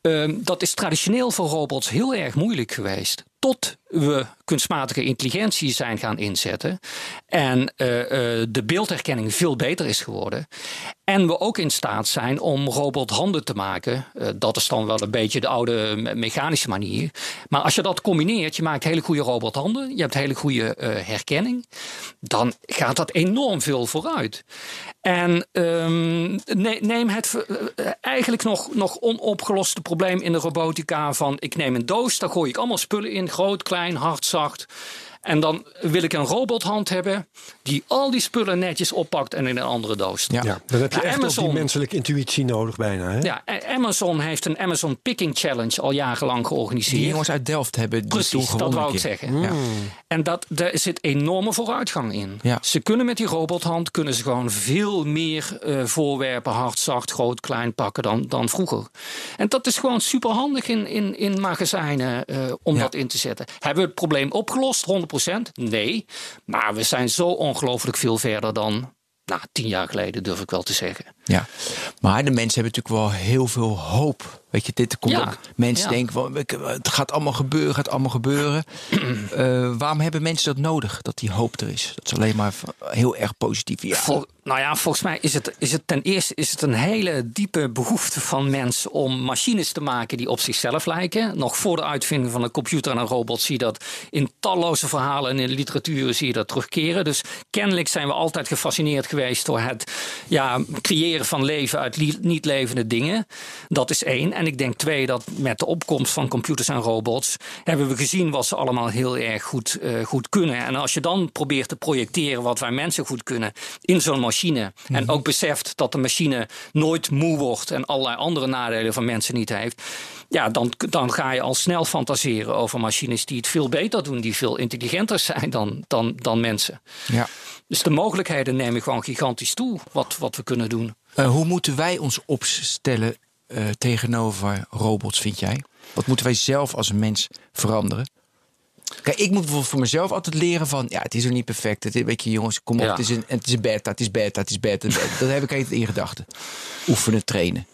Ehm, dat is traditioneel voor robots heel erg moeilijk geweest. Tot we kunstmatige intelligentie zijn gaan inzetten. En eh, eh, de beeldherkenning veel beter is geworden. En we ook in staat zijn om robothanden te maken. Eh, dat is dan wel een beetje de oude me- mechanische manier. Maar als je dat combineert, je maakt hele goede robothanden. Je hebt hele goede herkenning. Dan gaat dat enorm veel vooruit. En ehm, ne- neem het eigenlijk nog, nog onopgeloste probleem in de robotica van ik neem een doos, daar gooi ik allemaal spullen in, groot, klein, hard, zacht. En dan wil ik een robothand hebben die al die spullen netjes oppakt en in een andere doos stopt. Ja. Ja, dan heb je Nou, echt Amazon- die menselijke intuïtie nodig bijna. Hè? Ja, en Amazon heeft een Amazon Picking Challenge al jarenlang georganiseerd. Die jongens uit Delft hebben die Precies, stoel dat wou ik zeggen. Ja. En dat, daar zit enorme vooruitgang in. Ja. Ze kunnen met die robothand kunnen ze gewoon veel meer eh, voorwerpen hard, zacht, groot, klein pakken dan, dan vroeger. En dat is gewoon superhandig in, in, in magazijnen eh, om Ja. dat in te zetten. Hebben we het probleem opgelost? 100%? Nee. Maar we zijn zo ongelooflijk veel verder dan nou, tien jaar geleden, durf ik wel te zeggen. Ja, maar de mensen hebben natuurlijk wel heel veel hoop. Weet je, dit komt Ja, ook. Mensen ja. denken van, het gaat allemaal gebeuren, gaat allemaal gebeuren. Eh, waarom hebben mensen dat nodig? Dat die hoop er is. Dat is alleen maar heel erg positief. Ja, Vol- nou ja, volgens mij is het, is het ten eerste is het een hele diepe behoefte van mensen om machines te maken die op zichzelf lijken. Nog voor de uitvinding van een computer en een robot zie je dat in talloze verhalen en in de literatuur zie je dat terugkeren. Dus kennelijk zijn we altijd gefascineerd geweest door het ja, creëren van leven uit niet levende dingen. Dat is één. En ik denk twee, dat met de opkomst van computers en robots hebben we gezien wat ze allemaal heel erg goed, eh, goed kunnen. En als je dan probeert te projecteren wat wij mensen goed kunnen in zo'n machine. En ook beseft dat de machine nooit moe wordt en allerlei andere nadelen van mensen niet heeft. Ja, dan, dan ga je al snel fantaseren over machines die het veel beter doen, die veel intelligenter zijn dan, dan, dan mensen. ja. Dus de mogelijkheden nemen gewoon gigantisch toe wat, wat we kunnen doen. Eh, hoe moeten wij ons opstellen tegenover robots, vind jij? Wat moeten wij zelf als mens veranderen? Kijk, ik moet bijvoorbeeld voor mezelf altijd leren van... ja, het is nog niet perfect. Het is, weet je, jongens, kom op, Ja. het, is een, het is een beta, het is beta, het is beta. Dat heb ik altijd in gedachten. Oefenen, trainen.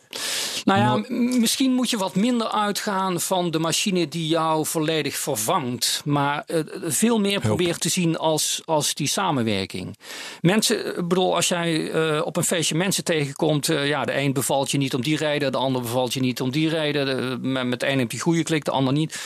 Nou ja, misschien moet je wat minder uitgaan van de machine die jou volledig vervangt. Maar eh, veel meer probeert te zien als, als die samenwerking. Mensen, ik bedoel, als jij eh, op een feestje mensen tegenkomt. eh, ja, de een bevalt je niet om die reden, de ander bevalt je niet om die reden. De, met, met de een heb je goede klik, de ander niet.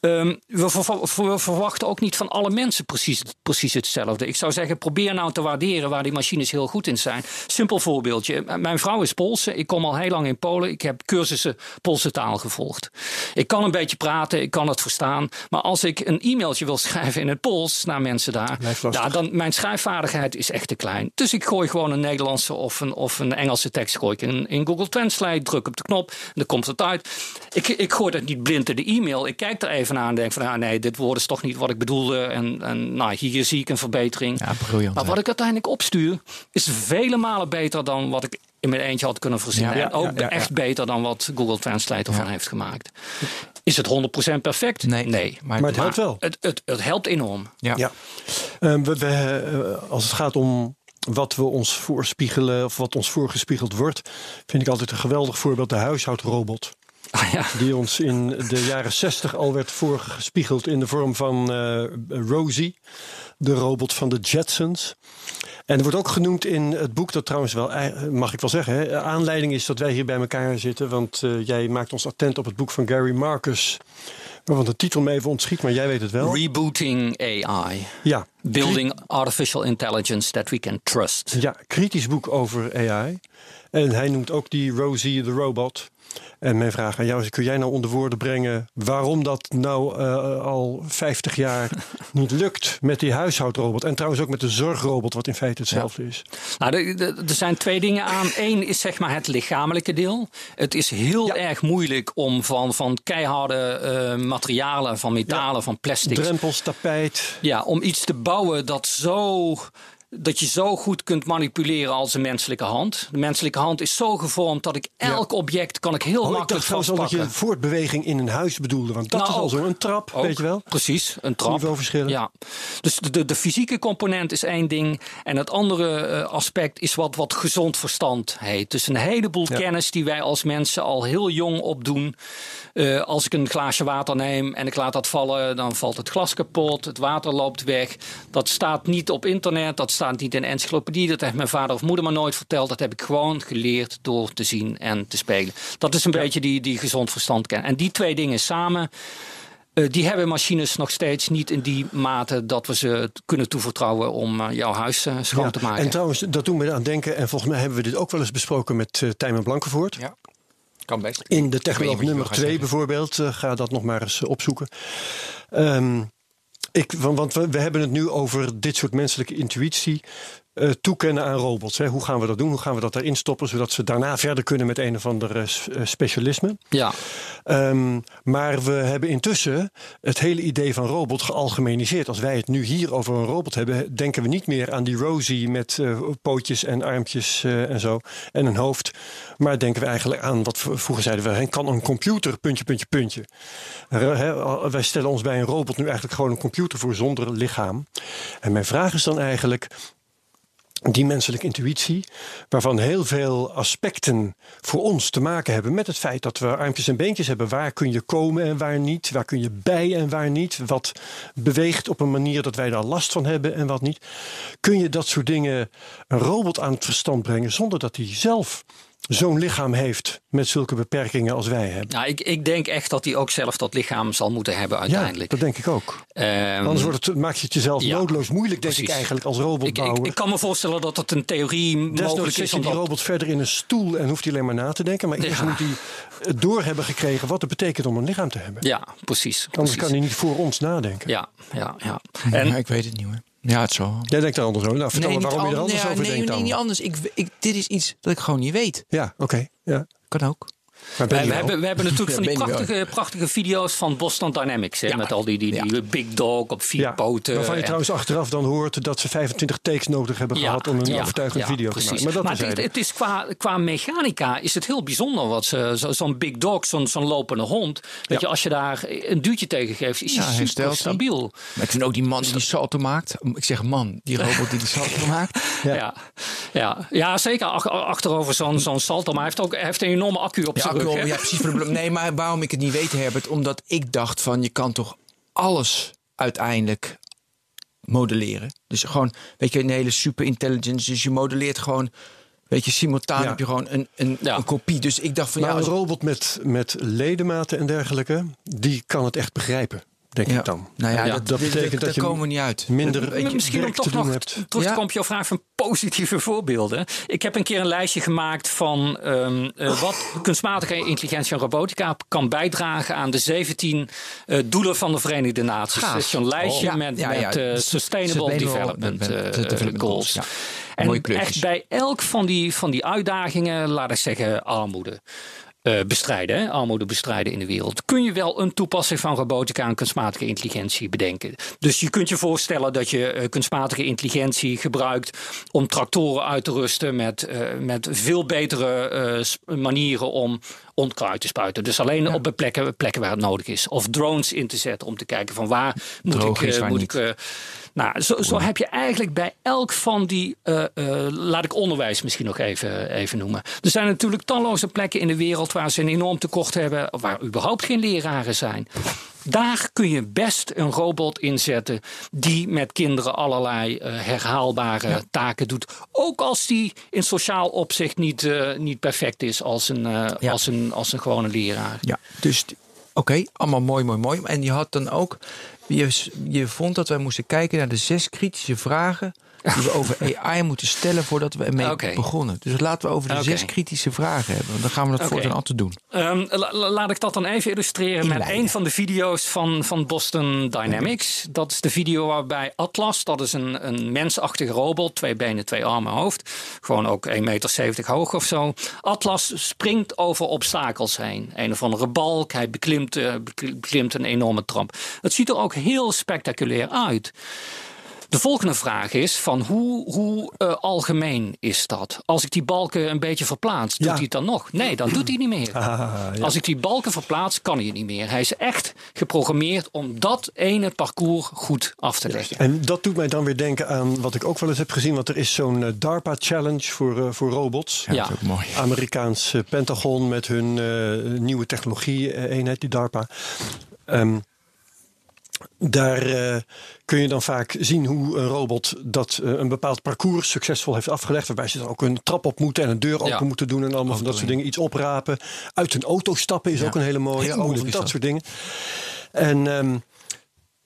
Ehm, we, we verwachten ook niet van alle mensen precies, precies hetzelfde. Ik zou zeggen, probeer nou te waarderen waar die machines heel goed in zijn. Simpel voorbeeldje. Mijn vrouw is Poolse. Ik kom al heel lang in Polen. Ik heb cursussen Poolse taal gevolgd. Ik kan een beetje praten, ik kan het verstaan. Maar als ik een e-mailtje wil schrijven in het Pools naar mensen daar, ja, dan mijn schrijfvaardigheid is echt te klein. Dus ik gooi gewoon een Nederlandse of een, of een Engelse tekst gooi ik in, in Google Translate, druk op de knop, en dan komt het uit. Ik, ik gooi dat niet blind in de e-mail. Ik kijk er even naar en denk van, ah, nee, dit woord is toch niet wat ik bedoelde. En, en nou, hier zie ik een verbetering. Ja, briljant. Maar wat ik uiteindelijk opstuur, is vele malen beter dan wat ik in mijn eentje had kunnen verzinnen. Ja, en ook ja, ja, ja. echt beter dan wat Google Translate ervan heeft gemaakt. Is het 100% perfect? Nee, nee. maar- Maar het helpt wel. Het, het, het helpt enorm. Ja. Ja. Ehm, we, we, eh, als het gaat om wat we ons voorspiegelen of wat ons voorgespiegeld wordt, vind ik altijd een geweldig voorbeeld de huishoudrobot. Ah, ja. Die ons in de jaren 60 al werd voorgespiegeld in de vorm van eh, Rosie, de robot van de Jetsons. En er wordt ook genoemd in het boek, dat trouwens wel, eh, mag ik wel zeggen, hè, aanleiding is dat wij hier bij elkaar zitten. Want eh, jij maakt ons attent op het boek van Gary Marcus, waarvan de titel me even ontschiet, maar jij weet het wel. Rebooting AI. Ja, Building artificial intelligence that we can trust. Ja, kritisch boek over AI. En hij noemt ook die Rosie the Robot. En mijn vraag aan jou is: kun jij nou onder woorden brengen waarom dat nou eh, al 50 jaar niet lukt met die huishoudrobot? En trouwens ook met de zorgrobot, wat in feite hetzelfde is. Nou, er- zijn twee dingen aan. Eén is zeg maar het lichamelijke deel. Het is heel Ja. erg moeilijk om van, van keiharde eh, materialen, van metalen, van plastics. Drempels, tapijt. Ja, om iets te bouwen dat zo. Dat je zo goed kunt manipuleren als een menselijke hand. De menselijke hand is zo gevormd dat ik elk object kan ik heel Oh, ik makkelijk dacht trouwens al dat vastpakken. je voortbeweging in een huis bedoelde. Want dat Nou, is al zo. Een trap, Ook, weet je wel? Precies, een trap. Niveauverschillen. Ja. Dus de, de, de fysieke component is één ding. En het andere eh, aspect is wat, wat gezond verstand heet. Dus een heleboel Ja. kennis die wij als mensen al heel jong opdoen. Eh, als ik een glaasje water neem en ik laat dat vallen, dan valt het glas kapot, het water loopt weg. Dat staat niet op internet, dat staat niet in encyclopedie. Dat heeft mijn vader of moeder me nooit verteld. Dat heb ik gewoon geleerd door te zien en te spelen. Dat is een beetje die, die gezond verstand kennen. En die twee dingen samen. Eh, die hebben machines nog steeds niet in die mate dat we ze kunnen toevertrouwen om eh, jouw huis eh, schoon Ja, te maken. En trouwens, dat doen we aan denken. En volgens mij hebben we dit ook wel eens besproken met uh, Tijmen Blankenvoort. Ja, kan best. In de je nummer wil gaan 2 zeggen. bijvoorbeeld. ga dat nog maar eens opzoeken. Ehm, ik, want we hebben het nu over dit soort menselijke intuïtie. Eh, toekennen aan robots. Hè. Hoe gaan we dat doen? Hoe gaan we dat erin stoppen? Zodat ze daarna verder kunnen met een of ander eh, eh, specialisme. ja, Ehm, maar we hebben intussen het hele idee van robot gealgemeniseerd. Als wij het nu hier over een robot hebben, denken we niet meer aan die Rosie met pootjes en armpjes en zo en een hoofd. Maar denken we eigenlijk aan wat vroeger zeiden we: kan een computer, puntje, puntje, puntje. Wij stellen ons bij een robot nu eigenlijk gewoon een computer voor zonder lichaam. En mijn vraag is dan eigenlijk. Die menselijke intuïtie, waarvan heel veel aspecten voor ons te maken hebben met het feit dat we armpjes en beentjes hebben. Waar kun je komen en waar niet? Waar kun je bij en waar niet? Wat beweegt op een manier dat wij daar last van hebben en wat niet? Kun je dat soort dingen een robot aan het verstand brengen zonder dat hij zelf zo'n lichaam heeft met zulke beperkingen als wij hebben. Nou, ik, ik denk echt dat hij ook zelf dat lichaam zal moeten hebben uiteindelijk. Ja, dat denk ik ook. Ehm, Anders wordt het, maak je het jezelf ja, noodloos moeilijk, denk ik eigenlijk, als ik, robotbouwer. ik, ik kan me voorstellen dat het een theorie Desnoods mogelijk is. je die robot verder in een stoel en hoeft hij alleen maar na te denken. Maar eerst Ja. moet hij het door hebben gekregen wat het betekent om een lichaam te hebben. Ja, precies. Anders precies. kan hij niet voor ons nadenken. Ja, ja, ja. En, En ik weet het niet hoor. Ja, het zal. Jij denkt er anders over. Nou, vertel me waarom je er an- anders ja, over nee, denkt nee, dan. niet anders. Ik, ik, dit is iets dat ik gewoon niet weet. Ja, oké. Ja. Kan ook. Maar ben we, hebben, we hebben natuurlijk van die prachtige, prachtige video's van Boston Dynamics. Hè, Ja. Met al die, die, die big dog op vier ja, poten. waarvan je en- trouwens achteraf dan hoort dat ze 25 takes nodig hebben gehad om een ja, overtuigende ja, video te maken. Maar dat maar is het, het is qua, qua mechanica is het heel bijzonder. Wat ze, zo- zo'n big dog, zo'n zo'n lopende hond. Ja. je, als je daar een duwtje tegen geeft, is Ja, hij super stabiel. Maar ik vind ook die man die die salto maakt. Ik zeg man, die robot die die salto maakt. Ja. Ja, ja. ja, zeker ach- achterover zo'n zo'n salto. Maar hij heeft ook hij heeft een enorme accu op zijn ik rug. wil- hè? ja, precies. Voor de, blo- nee, maar waarom ik het niet weet, Herbert? Omdat ik dacht van je kan toch alles uiteindelijk modelleren. Dus gewoon, weet je, een hele super intelligence. Dus je modelleert gewoon, weet je, simultaan Ja. heb je gewoon een, een, Ja. een kopie. Dus ik dacht van Maar ja, een robot met, met ledematen en dergelijke, die kan het echt begrijpen, denk ja. ik dan. Nou ja, Ja. dat, Dat betekent dat daar je komen we niet uit. minder- Dat- je, Misschien om toch nog hebt. terug te Ja. komen op jouw vraag van positieve voorbeelden. Ik heb een keer een lijstje gemaakt van ehm, eh, wat kunstmatige intelligentie en robotica kan bijdragen aan de 17 eh, doelen van de Verenigde Naties. Gaaf. Dus zo'n lijstje Oh. met, Ja, ja, met eh, ja. Sustainable, Sustainable Development, eh, Goals. En echt bij elk van die, van die uitdagingen, laat ik zeggen, armoede. Eh, bestrijden, hè? armoede bestrijden in de wereld. Kun je wel een toepassing van robotica en kunstmatige intelligentie bedenken. Dus je kunt je voorstellen dat je eh, kunstmatige intelligentie gebruikt om tractoren uit te rusten met, eh, met veel betere manieren om onkruid te spuiten. Dus alleen op plekken, plekken waar het nodig is. Of drones in te zetten om te kijken van waar moet ik, waar moet ik nou, zo, zo heb je eigenlijk bij elk van die, eh, eh, laat ik onderwijs misschien nog even, even noemen. Er zijn natuurlijk talloze plekken in de wereld waar ze een enorm tekort hebben, waar überhaupt geen leraren zijn. Daar kun je best een robot inzetten die met kinderen allerlei eh, herhaalbare taken doet. Ook als die in sociaal opzicht niet, niet perfect is als een, Ja. als een, als een gewone leraar. Ja, dus oké, allemaal mooi, mooi, mooi. En je had dan ook, je, je vond dat wij moesten kijken naar de zes kritische vragen die we over AI moeten stellen voordat we ermee begonnen. Dus laten we over de zes kritische vragen hebben. Dan gaan we dat Oké. voortaan altijd doen. Ehm, la- la- laat ik dat dan even illustreren met een van de video's van, van Boston Dynamics. Dat is de video waarbij Atlas, dat is een, een mensachtige robot, twee benen, twee armen, hoofd. Gewoon ook 1,70 meter hoog of zo. Atlas springt over obstakels heen. Een of andere balk, hij beklimt, eh, bekl- beklimt een enorme trap. Het ziet er ook heel spectaculair uit. De volgende vraag is van hoe, hoe eh, algemeen is dat? Als ik die balken een beetje verplaats, doet Ja. hij het dan nog? Nee, dan doet hij niet meer. Ah, ja. Als ik die balken verplaats, kan hij het niet meer. Hij is echt geprogrammeerd om dat ene parcours goed af te leggen. En dat doet mij dan weer denken aan wat ik ook wel eens heb gezien. Want er is zo'n eh, DARPA Challenge voor, eh, voor robots. Ja. Dat is ook mooi. Amerikaans Pentagon met hun eh, nieuwe technologie-eenheid, die DARPA. Ehm, daar eh, kun je dan vaak zien hoe een robot dat eh, een bepaald parcours succesvol heeft afgelegd. Waarbij ze dan ook een trap op moeten en een deur open Ja. moeten doen. En allemaal van dat soort dingen. Iets oprapen. Uit een auto stappen is ook een hele mooie. Heel dat. soort dingen. En ehm,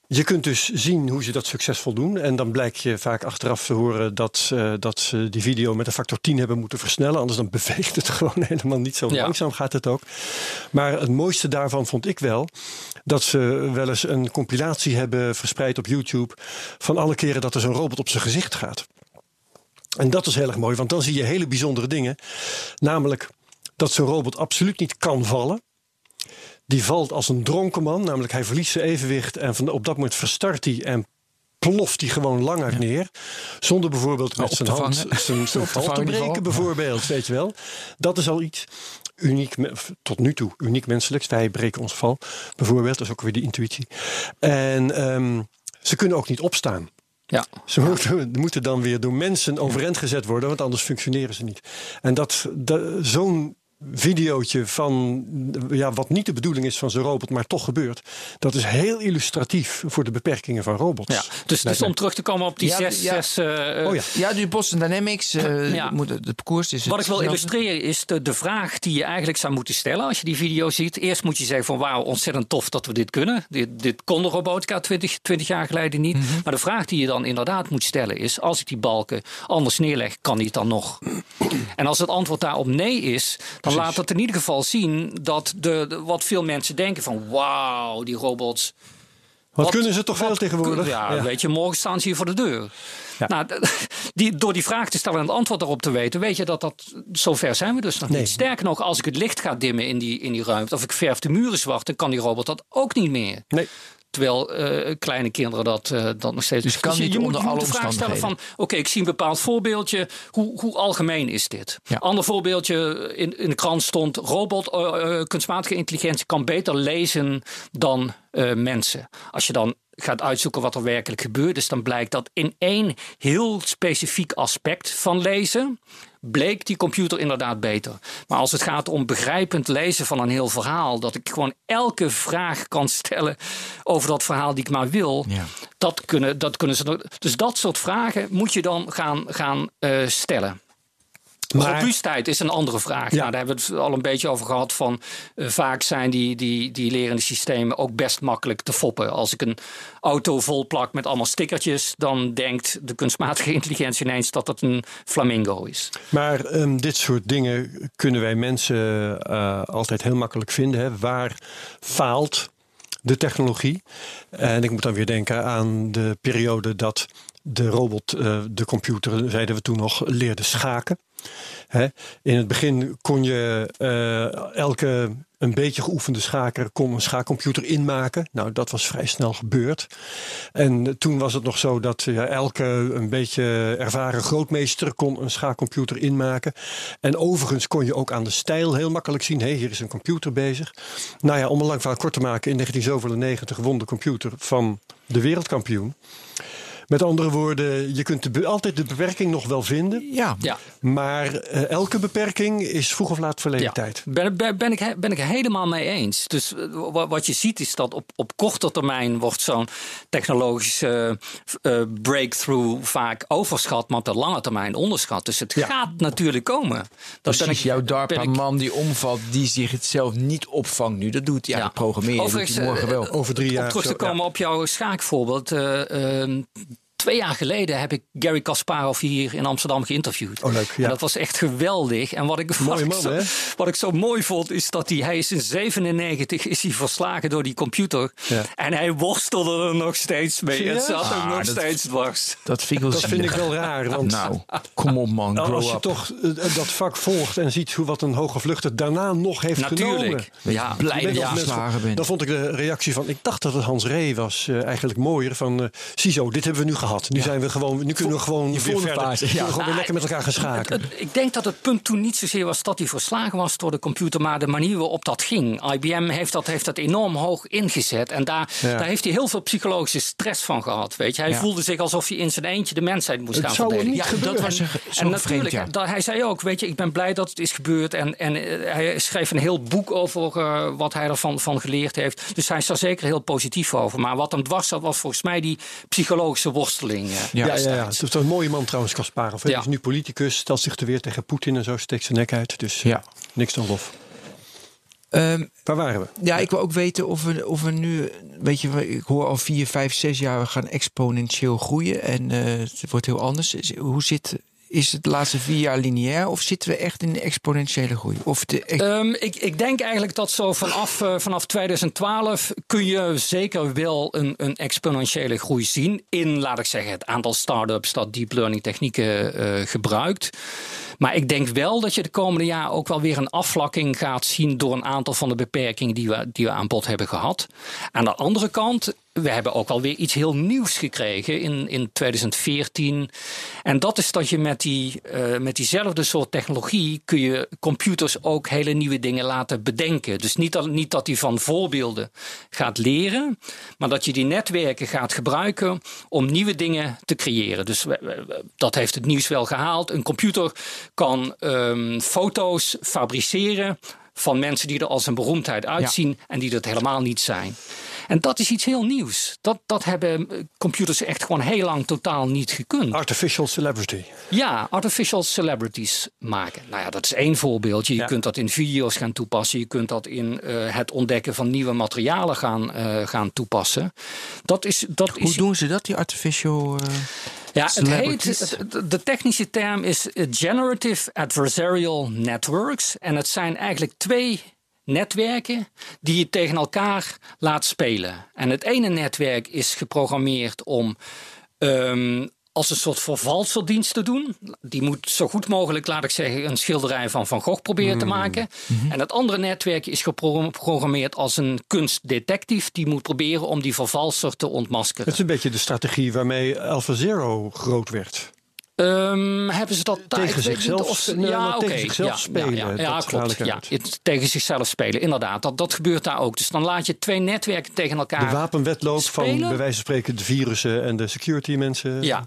je kunt dus zien hoe ze dat succesvol doen. En dan blijkt je vaak achteraf te horen dat, eh, dat ze die video met een factor 10 hebben moeten versnellen. Anders dan beweegt het gewoon helemaal niet. Zo Ja. langzaam gaat het ook. Maar het mooiste daarvan vond ik wel dat ze wel eens een compilatie hebben verspreid op YouTube. van alle keren dat er zo'n robot op zijn gezicht gaat. En dat is heel erg mooi, want dan zie je hele bijzondere dingen. Namelijk dat zo'n robot absoluut niet kan vallen. Die valt als een dronken man, namelijk hij verliest zijn evenwicht en van, op dat moment verstart hij en ploft hij gewoon lang uit neer. Zonder bijvoorbeeld met zijn hand zijn, val te breken, bijvoorbeeld. Weet je wel. Dat is al iets uniek, tot nu toe uniek menselijks. Wij breken onze val, bijvoorbeeld. Dat is ook weer die intuïtie. En ehm, ze kunnen ook niet opstaan. Ja. Ze moeten, moeten dan weer door mensen overeind gezet worden, want anders functioneren ze niet. En dat, dat zo'n videootje van ja, wat niet de bedoeling is van zo'n robot, maar toch gebeurt. Dat is heel illustratief voor de beperkingen van robots. Ja, dus, dus om terug te komen op die Ja, zes. ja. zes eh, Oh ja, ja die Boston Dynamics, eh Ja. moet, de parcours is Wat ik wil illustreren is de, de vraag die je eigenlijk zou moeten stellen als je die video ziet. Eerst moet je zeggen van wauw, ontzettend tof dat we dit kunnen. Dit, dit kon de robotica 20, 20 jaar geleden niet. Mhm. Maar de vraag die je dan inderdaad moet stellen is, als ik die balken anders neerleg, kan die het dan nog? En als het antwoord daarop nee is, dan laat dat in ieder geval zien dat de, de- wat veel mensen denken van wauw, die robots. Wat, kunnen ze toch veel tegenwoordig? Ja, Ja. weet je, morgen staan ze hier voor de deur. Ja. Nou, die, door die vraag te stellen en het antwoord erop te weten, weet je dat dat. Zover zijn we dus nog Nee. niet. Sterker nog, als ik het licht ga dimmen in die, in die ruimte, of ik verf de muren zwart, dan kan die robot dat ook niet meer. Nee. Terwijl eh, kleine kinderen dat, eh, dat nog steeds. Dus kan je, niet je moet, onder je moet de vraag stellen van: oké, ik zie een bepaald voorbeeldje. Hoe, hoe algemeen is dit? Ja. Ander voorbeeldje in, in de krant stond: robot, eh, kunstmatige intelligentie kan beter lezen dan mensen. Als je dan gaat uitzoeken wat er werkelijk gebeurt, is dan blijkt dat in één heel specifiek aspect van lezen bleek die computer inderdaad beter. Maar als het gaat om begrijpend lezen van een heel verhaal, dat ik gewoon elke vraag kan stellen over dat verhaal die ik maar wil, Ja. dat, kunnen, dat kunnen ze. Dus dat soort vragen moet je dan gaan, gaan eh, stellen. Maar- Robuustheid is een andere vraag. Ja. Nou, daar hebben we het al een beetje over gehad. Van, eh, vaak zijn die, die, die lerende systemen ook best makkelijk te foppen. Als ik een auto vol plak met allemaal stickertjes, dan denkt de kunstmatige intelligentie ineens dat het een flamingo is. Maar ehm, dit soort dingen kunnen wij mensen eh, altijd heel makkelijk vinden. Hè. Waar faalt de technologie? En ik moet dan weer denken aan de periode dat de robot, eh, de computer, zeiden we toen nog, leerde schaken. Hè. In het begin kon je eh, elke een beetje geoefende schaker kon een schaakcomputer inmaken. Nou, dat was vrij snel gebeurd. En toen was het nog zo dat elke een beetje ervaren grootmeester kon een schaakcomputer inmaken. En overigens kon je ook aan de stijl heel makkelijk zien: hé, hier is een computer bezig. Nou ja, om een lang verhaal kort te maken, in 1997 won de computer van de wereldkampioen. Met andere woorden, je kunt de altijd de beperking nog wel vinden. Ja, Ja. Maar eh, elke beperking is vroeg of laat verleden Ja, tijd. ben, ben, ben, ik, ben ik helemaal mee eens. Dus eh, wa- wat je ziet is dat op, op korte termijn wordt zo'n technologische eh, breakthrough vaak overschat, maar op de lange termijn onderschat. Dus het Ja. gaat natuurlijk komen. Dat precies. ik- Jouw DARPA-man die omvalt, die zich het zelf niet opvangt nu. Dat doet ja, programmeren doet Overigens, hij morgen wel. Over drie om jaar. terug te komen op jouw schaakvoorbeeld. eh, ehm, Twee jaar geleden heb ik Gary Kasparov hier in Amsterdam geïnterviewd. Oh, leuk, ja. En dat was echt geweldig. En wat ik, wat, Mooie ik man, zo, hè? wat ik zo mooi vond, is dat hij, hij is in 97 is hij verslagen door die computer. Ja. En hij worstelde er nog steeds mee. Het Serieus? zat hem Ah, nog dat- steeds dwars. Dat vind ik wel Dat vind ik zielig. wel raar. Want Nou, kom op man, Nou, grow als je up. toch eh, dat vak volgt en ziet hoe wat een hoge vlucht het daarna nog heeft genomen. Natuurlijk. Ja, blij Ben dat je geslagen bent. Dan vond ik de reactie van, ik dacht dat het Hans Ree was, eh, eigenlijk mooier. Van, eh ziezo, dit hebben we nu gehad. Nu, zijn we gewoon, nu kunnen we gewoon weer volgende verder. We kunnen ja. gewoon weer Nou, lekker met elkaar gaan schaken. Het- Ik denk dat het punt toen niet zozeer was dat hij verslagen was door de computer, maar de manier waarop dat ging. IBM heeft dat, heeft dat enorm hoog ingezet. En daar, Ja. daar heeft hij heel veel psychologische stress van gehad. Weet je? Hij voelde zich alsof hij in zijn eentje de mensheid moest Het gaan verdedigen. Ja, dat gebeuren. was een, En vreemd, natuurlijk, dat, hij zei ook, weet je, ik ben blij dat het is gebeurd. En, en eh, hij schreef een heel boek over eh, wat hij ervan van geleerd heeft. Dus hij is daar zeker heel positief over. Maar wat hem dwars zat, was volgens mij die psychologische worsteling. Eh, Ja. Ja, ja. Het is een mooie man trouwens, Kasparov. Hij is nu politicus, stelt zich te weer tegen Poetin en zo, steekt zijn nek uit. Dus Ja. niks dan lof. Ehm, Waar waren we? ja, ik wil ook weten of we, of we nu, weet je, ik hoor al vier, vijf, zes jaar, we gaan exponentieel groeien en eh, het wordt heel anders. Hoe zit, is het laatste vier jaar lineair of zitten we echt in de exponentiële groei? Of de, Ehm, ik, ik denk eigenlijk dat zo vanaf, eh, vanaf 2012 kun je zeker wel een, een exponentiële groei zien. In, laat ik zeggen, het aantal start-ups dat deep learning technieken eh, gebruikt. Maar ik denk wel dat je de komende jaren ook wel weer een afvlakking gaat zien door een aantal van de beperkingen die we, die we aan bod hebben gehad. Aan de andere kant we hebben ook alweer iets heel nieuws gekregen in, in 2014. En dat is dat je met, die, uh, met diezelfde soort technologie kun je computers ook hele nieuwe dingen laten bedenken. Dus niet dat, niet dat die van voorbeelden gaat leren, maar dat je die netwerken gaat gebruiken om nieuwe dingen te creëren. Dus dat heeft het nieuws wel gehaald. Een computer kan um, foto's fabriceren van mensen die er als een beroemdheid uitzien en die dat helemaal niet zijn. En dat is iets heel nieuws. Dat, dat hebben eh, computers echt gewoon heel lang totaal niet gekund. Artificial celebrity. Ja, artificial celebrities maken. Nou ja, dat is één voorbeeldje. Je kunt dat in video's gaan toepassen. Je kunt dat in uh, het ontdekken van nieuwe materialen gaan, uh, gaan toepassen. Dat is, dat Hoe is... doen ze dat, die artificial... Uh... Ja, het heet, de technische term is Generative Adversarial Networks. En het zijn eigenlijk twee netwerken die je tegen elkaar laat spelen. En het ene netwerk is geprogrammeerd om um, als een soort vervalseldienst te doen. Die moet zo goed mogelijk, laat ik zeggen, een schilderij van Van Gogh proberen te mm. maken. Mhm. En het andere netwerk is geprogrammeerd als een kunstdetectief. Die moet proberen om die vervalser te ontmaskeren. Het is een beetje de strategie waarmee AlphaZero groot werd. Um, hebben ze dat tegen zichzelf, of, ja, nou, tegen zichzelf ja, spelen? Ja, ja, klopt. Ja, tegen zichzelf spelen, inderdaad. Dat, dat gebeurt daar ook. Dus dan laat je twee netwerken tegen elkaar. De wapenwetloop van bij wijze van spreken de virussen en de security mensen. Ja,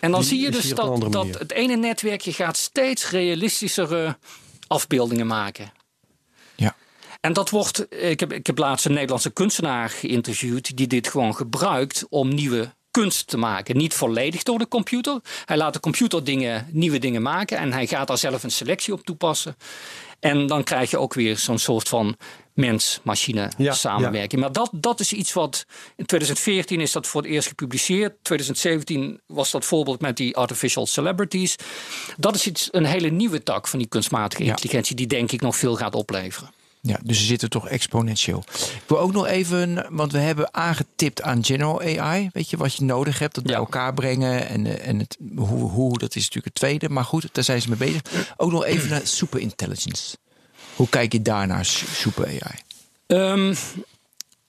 en dan zie je dus dat, dat het ene netwerkje gaat steeds realistischere afbeeldingen maken. Ja. En dat wordt, ik heb, ik heb laatst een Nederlandse kunstenaar geïnterviewd die dit gewoon gebruikt om nieuwe kunst te maken. Niet volledig door de computer. Hij laat de computer dingen, nieuwe dingen maken en hij gaat daar zelf een selectie op toepassen. En dan krijg je ook weer zo'n soort van mens-machine samenwerking. Maar dat, dat is iets wat in 2014 is dat voor het eerst gepubliceerd. 2017 was dat voorbeeld met die artificial celebrities. Dat is iets, een hele nieuwe tak van die kunstmatige intelligentie, die denk ik nog veel gaat opleveren. Ja, dus ze zitten toch exponentieel. Ik wil ook nog even, want we hebben aangetipt aan General AI. Weet je wat je nodig hebt, dat bij elkaar brengen. En, eh, en het, hoe, hoe, dat is natuurlijk het tweede. Maar goed, daar zijn ze mee bezig. Ook nog even naar super intelligence. Hoe kijk je daar naar super AI? Um,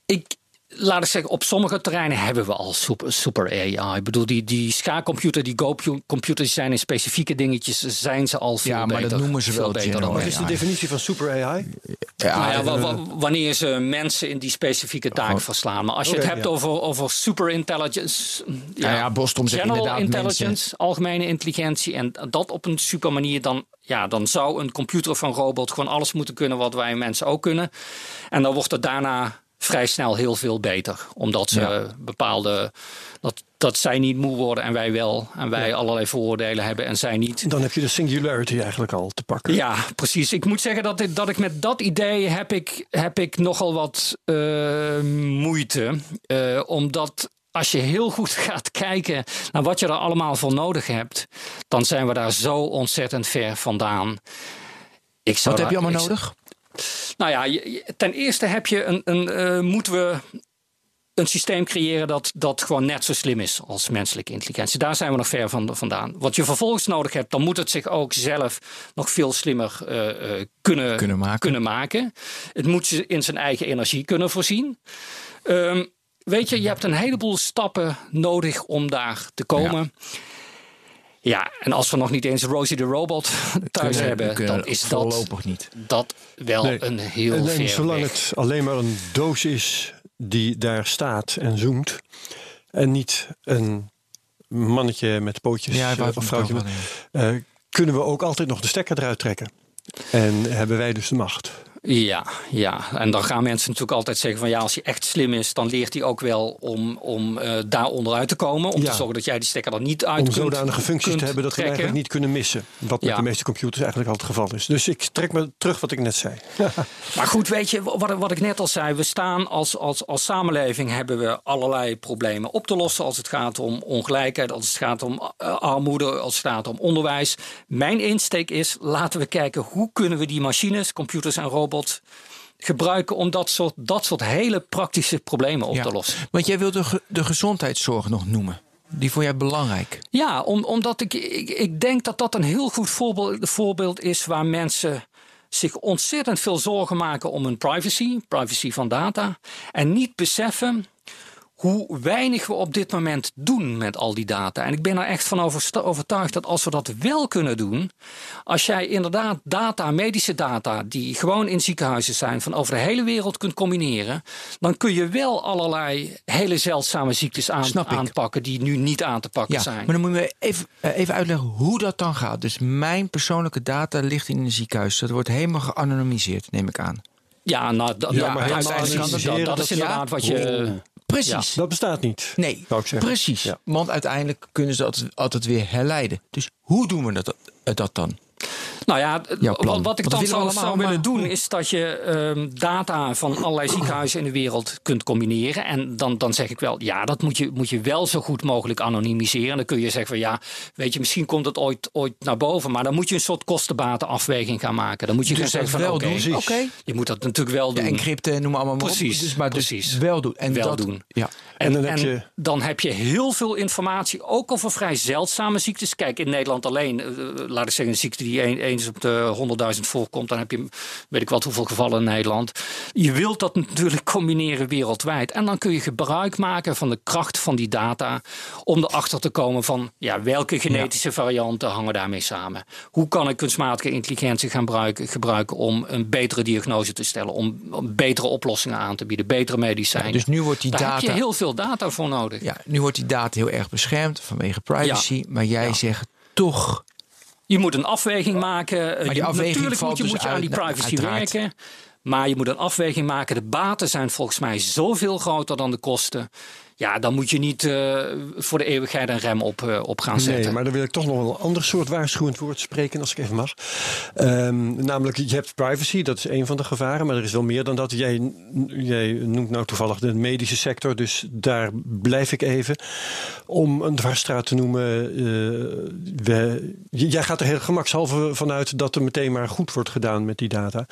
ik, laat ik zeggen, op sommige terreinen hebben we al super, super AI. Ik bedoel, die, die schaakcomputer, die Go-computers zijn in specifieke dingetjes, zijn ze al veel ja, maar beter. dat noemen ze wel beter dan Wat is de definitie van super AI? Ja, nou ja, wanneer ze mensen in die specifieke taak verslaan. Maar als je het hebt over, over super intelligence, ja, ja, Boston general intelligence, algemene intelligentie en dat op een super manier, dan ja, dan zou een computer of een robot gewoon alles moeten kunnen wat wij mensen ook kunnen. En dan wordt het daarna vrij snel heel veel beter. Omdat ze bepaalde. Dat, dat zij niet moe worden en wij wel. En wij allerlei vooroordelen hebben en zij niet. Dan heb je de singularity eigenlijk al te pakken. Ja, precies. Ik moet zeggen dat, ik, dat ik met dat idee heb ik, heb ik nogal wat uh, moeite. Uh, omdat als je heel goed gaat kijken naar wat je er allemaal voor nodig hebt, dan zijn we daar zo ontzettend ver vandaan. Ik wat heb je allemaal nodig? Nou ja, ten eerste heb je een, een uh, moeten we een systeem creëren dat, dat gewoon net zo slim is als menselijke intelligentie. Daar zijn we nog ver van, vandaan. Wat je vervolgens nodig hebt, dan moet het zich ook zelf nog veel slimmer uh, uh, kunnen, kunnen, maken. kunnen maken. Het moet in zijn eigen energie kunnen voorzien. Um, weet je, je hebt een heleboel stappen nodig om daar te komen. Ja. Ja, en als we nog niet eens Rosie de Robot thuis hebben, dan is dat, niet. dat wel nee. een heel en, en zolang het alleen maar een doos is die daar staat en zoomt... en niet een mannetje met pootjes ja, of vrouwtje... Met, uh, kunnen we ook altijd nog de stekker eruit trekken. En hebben wij dus de macht. Ja, ja, en dan gaan mensen natuurlijk altijd zeggen van ja, als hij echt slim is, dan leert hij ook wel om, om uh, daar onderuit te komen. Om ja. te zorgen dat jij die stekker er niet uit om kunt Om zodanige functies te hebben dat we eigenlijk niet kunnen missen. Wat met Ja. de meeste computers eigenlijk al het geval is. Dus ik trek me terug wat ik net zei. Maar goed, weet je, wat, wat ik net al zei, we staan als, als, als samenleving hebben we allerlei problemen op te lossen als het gaat om ongelijkheid, als het gaat om uh, armoede, als het gaat om onderwijs. Mijn insteek is, laten we kijken hoe kunnen we die machines, computers en robots gebruiken om dat soort, dat soort hele praktische problemen op Ja. te lossen. Want jij wilt de, de gezondheidszorg nog noemen. Die vond jij belangrijk. Ja, om, omdat ik, ik, ik denk dat dat een heel goed voorbeeld, voorbeeld is waar mensen zich ontzettend veel zorgen maken om hun privacy, privacy van data, en niet beseffen hoe weinig we op dit moment doen met al die data. En ik ben er echt van overtuigd dat als we dat wel kunnen doen, als jij inderdaad data, medische data, die gewoon in ziekenhuizen zijn, van over de hele wereld kunt combineren, dan kun je wel allerlei hele zeldzame ziektes aan, aanpakken die nu niet aan te pakken ja, zijn. Maar dan moet je me even, eh, even uitleggen hoe dat dan gaat. Dus mijn persoonlijke data ligt in een ziekenhuis. Dat wordt helemaal geanonimiseerd, neem ik aan. Ja, nou, ja, ja, maar uiteindelijk dat, dat, dat is inderdaad wat je. Precies. Dat bestaat niet. Nee, precies. Want uiteindelijk kunnen ze dat altijd weer herleiden. Dus hoe doen we dat, dat dan? Nou ja, wat, wat, ik dan zou, zou willen doen is dat je um, data van allerlei ziekenhuizen in de wereld kunt combineren. En dan, dan zeg ik wel, ja, dat moet je, moet je wel zo goed mogelijk anonimiseren. En dan kun je zeggen van ja, weet je, misschien komt het ooit, ooit naar boven. Maar dan moet je een soort kostenbatenafweging gaan maken. Dan moet je dus gaan zeggen van wel oké, doen. Okay. je moet dat natuurlijk wel doen. De encrypten, noem maar allemaal precies, Dus, maar dus precies. wel doen. En wel dat, doen. Ja. En, en, dan, heb je... dan heb je heel veel informatie, ook over vrij zeldzame ziektes. Kijk, in Nederland alleen, uh, laat ik zeggen, een ziekte die eens op de 100.000 voorkomt, dan heb je weet ik wat hoeveel gevallen in Nederland. Je wilt dat natuurlijk combineren wereldwijd. En dan kun je gebruik maken van de kracht van die data om erachter te komen van ja, welke genetische varianten hangen daarmee samen. Hoe kan ik kunstmatige intelligentie gaan gebruiken, gebruiken om een betere diagnose te stellen, om, om betere oplossingen aan te bieden, betere medicijnen. Ja, dus nu wordt die Daar data. heb je heel veel data voor nodig. Ja, nu wordt die data heel erg beschermd vanwege privacy. Maar jij zegt toch je moet een afweging maken. Maar die je, afweging natuurlijk moet je, dus moet je aan die uit- privacy werken. Maar je moet een afweging maken. De baten zijn volgens mij zoveel groter dan de kosten. Ja, dan moet je niet eh, voor de eeuwigheid een rem op, eh, op gaan zetten. Nee, maar dan wil ik toch nog een ander soort waarschuwend woord spreken, als ik even mag. Ehm, namelijk, je hebt privacy, dat is een van de gevaren, maar er is wel meer dan dat. Jij, jij noemt nou toevallig de medische sector, dus daar blijf ik even. Om een dwarsstraat te noemen, eh, we, jij gaat er heel gemakshalve vanuit dat er meteen maar goed wordt gedaan met die data.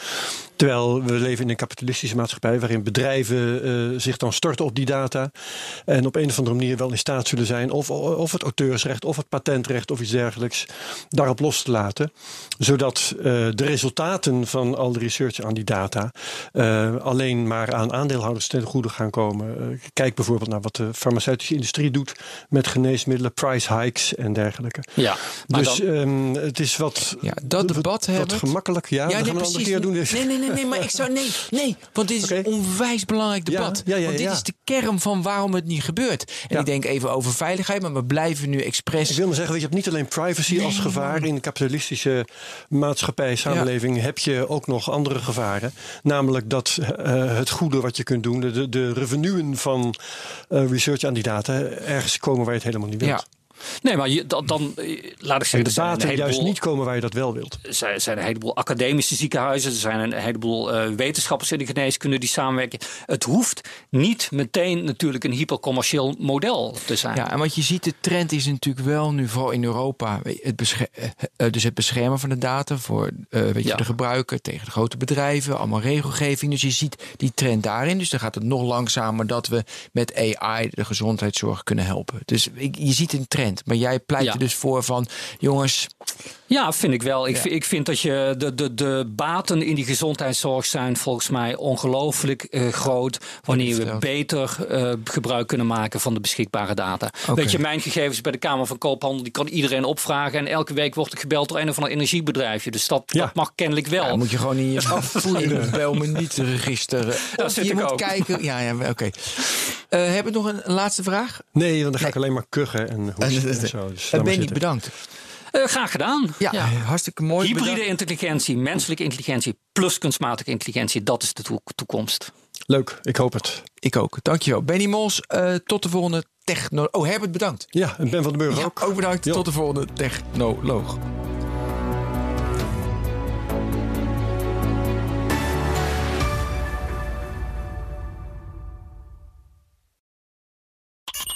Terwijl we leven in een kapitalistische maatschappij waarin bedrijven zich dan storten op die data. En op een of andere manier wel in staat zullen zijn, of, of het auteursrecht, of het patentrecht, of iets dergelijks, daarop los te laten. Zodat eh, de resultaten van al de research aan die data eh, alleen maar aan aandeelhouders ten goede gaan komen. Eh, kijk bijvoorbeeld naar wat de farmaceutische industrie doet met geneesmiddelen, price hikes en dergelijke. Ja, maar dus dan- ehm, het is wat, Ja, dat debat wat, we. gemakkelijk. Ja, dat gaan we een andere keer doen. Dus. Nee, nee, nee, nee, maar ik zou. Nee, nee. Want dit is een onwijs belangrijk Ja, debat. ja, ja, want dit ja. is de kern van waarom het niet gebeurt. En Ja. ik denk even over veiligheid, maar we blijven nu expres. Ik wil maar zeggen, weet je hebt niet alleen privacy als gevaar. In de kapitalistische maatschappij, samenleving heb je ook nog andere gevaren. Namelijk dat eh, het goede wat je kunt doen, de, de revenuen van eh, research aan die data, ergens komen waar je het helemaal niet wilt. Ja. Nee, maar je, dan, dan eh, laat ik zeggen, En de baten juist heleboel- niet komen waar je dat wel wilt. Er zijn, zijn een heleboel academische ziekenhuizen, er zijn een heleboel eh, wetenschappers in de geneeskunde die samenwerken. Het hoeft niet meteen natuurlijk een hypercommercieel model te zijn. Ja, en wat je ziet, de trend is natuurlijk wel nu vooral in Europa. Het besche- eh, eh, dus het beschermen van de data voor eh, weet je, Ja. de gebruiker tegen de grote bedrijven, allemaal regelgeving. Dus je ziet die trend daarin. Dus dan gaat het nog langzamer dat we met AI de gezondheidszorg kunnen helpen. Dus ik, je ziet een trend. Maar jij pleit Ja. er dus voor van, jongens, Ja, vind ik wel. Ik, Ja. vind, ik vind dat je de, de, de baten in die gezondheidszorg zijn volgens mij ongelooflijk eh, groot. Wanneer we beter eh, gebruik kunnen maken van de beschikbare data. Oké. Weet je, mijn gegevens bij de Kamer van Koophandel, die kan iedereen opvragen. En elke week wordt ik gebeld door een of ander energiebedrijfje. Dus dat, Ja. dat mag kennelijk wel. Ja, moet je gewoon in je bel me niet register. Daar Of zit je ik moet ook. kijken. Ja, ja oké. Eh, hebben we nog een laatste vraag? Nee, want dan ga ik alleen maar kuchen en en zo. Dus Uh, ben niet zitten. bedankt. Eh, graag gedaan. Ja, hartstikke mooi. Hybride Bedankt. intelligentie, menselijke intelligentie plus kunstmatige intelligentie, dat is de toe- toekomst. Leuk, ik hoop het. Ik ook. Dankjewel. Benny Mols, eh, tot de volgende techno... Oh, Herbert, bedankt. Ja, en Ben van den Burg Ja, ook. ook bedankt. Jo. Tot de volgende technoloog.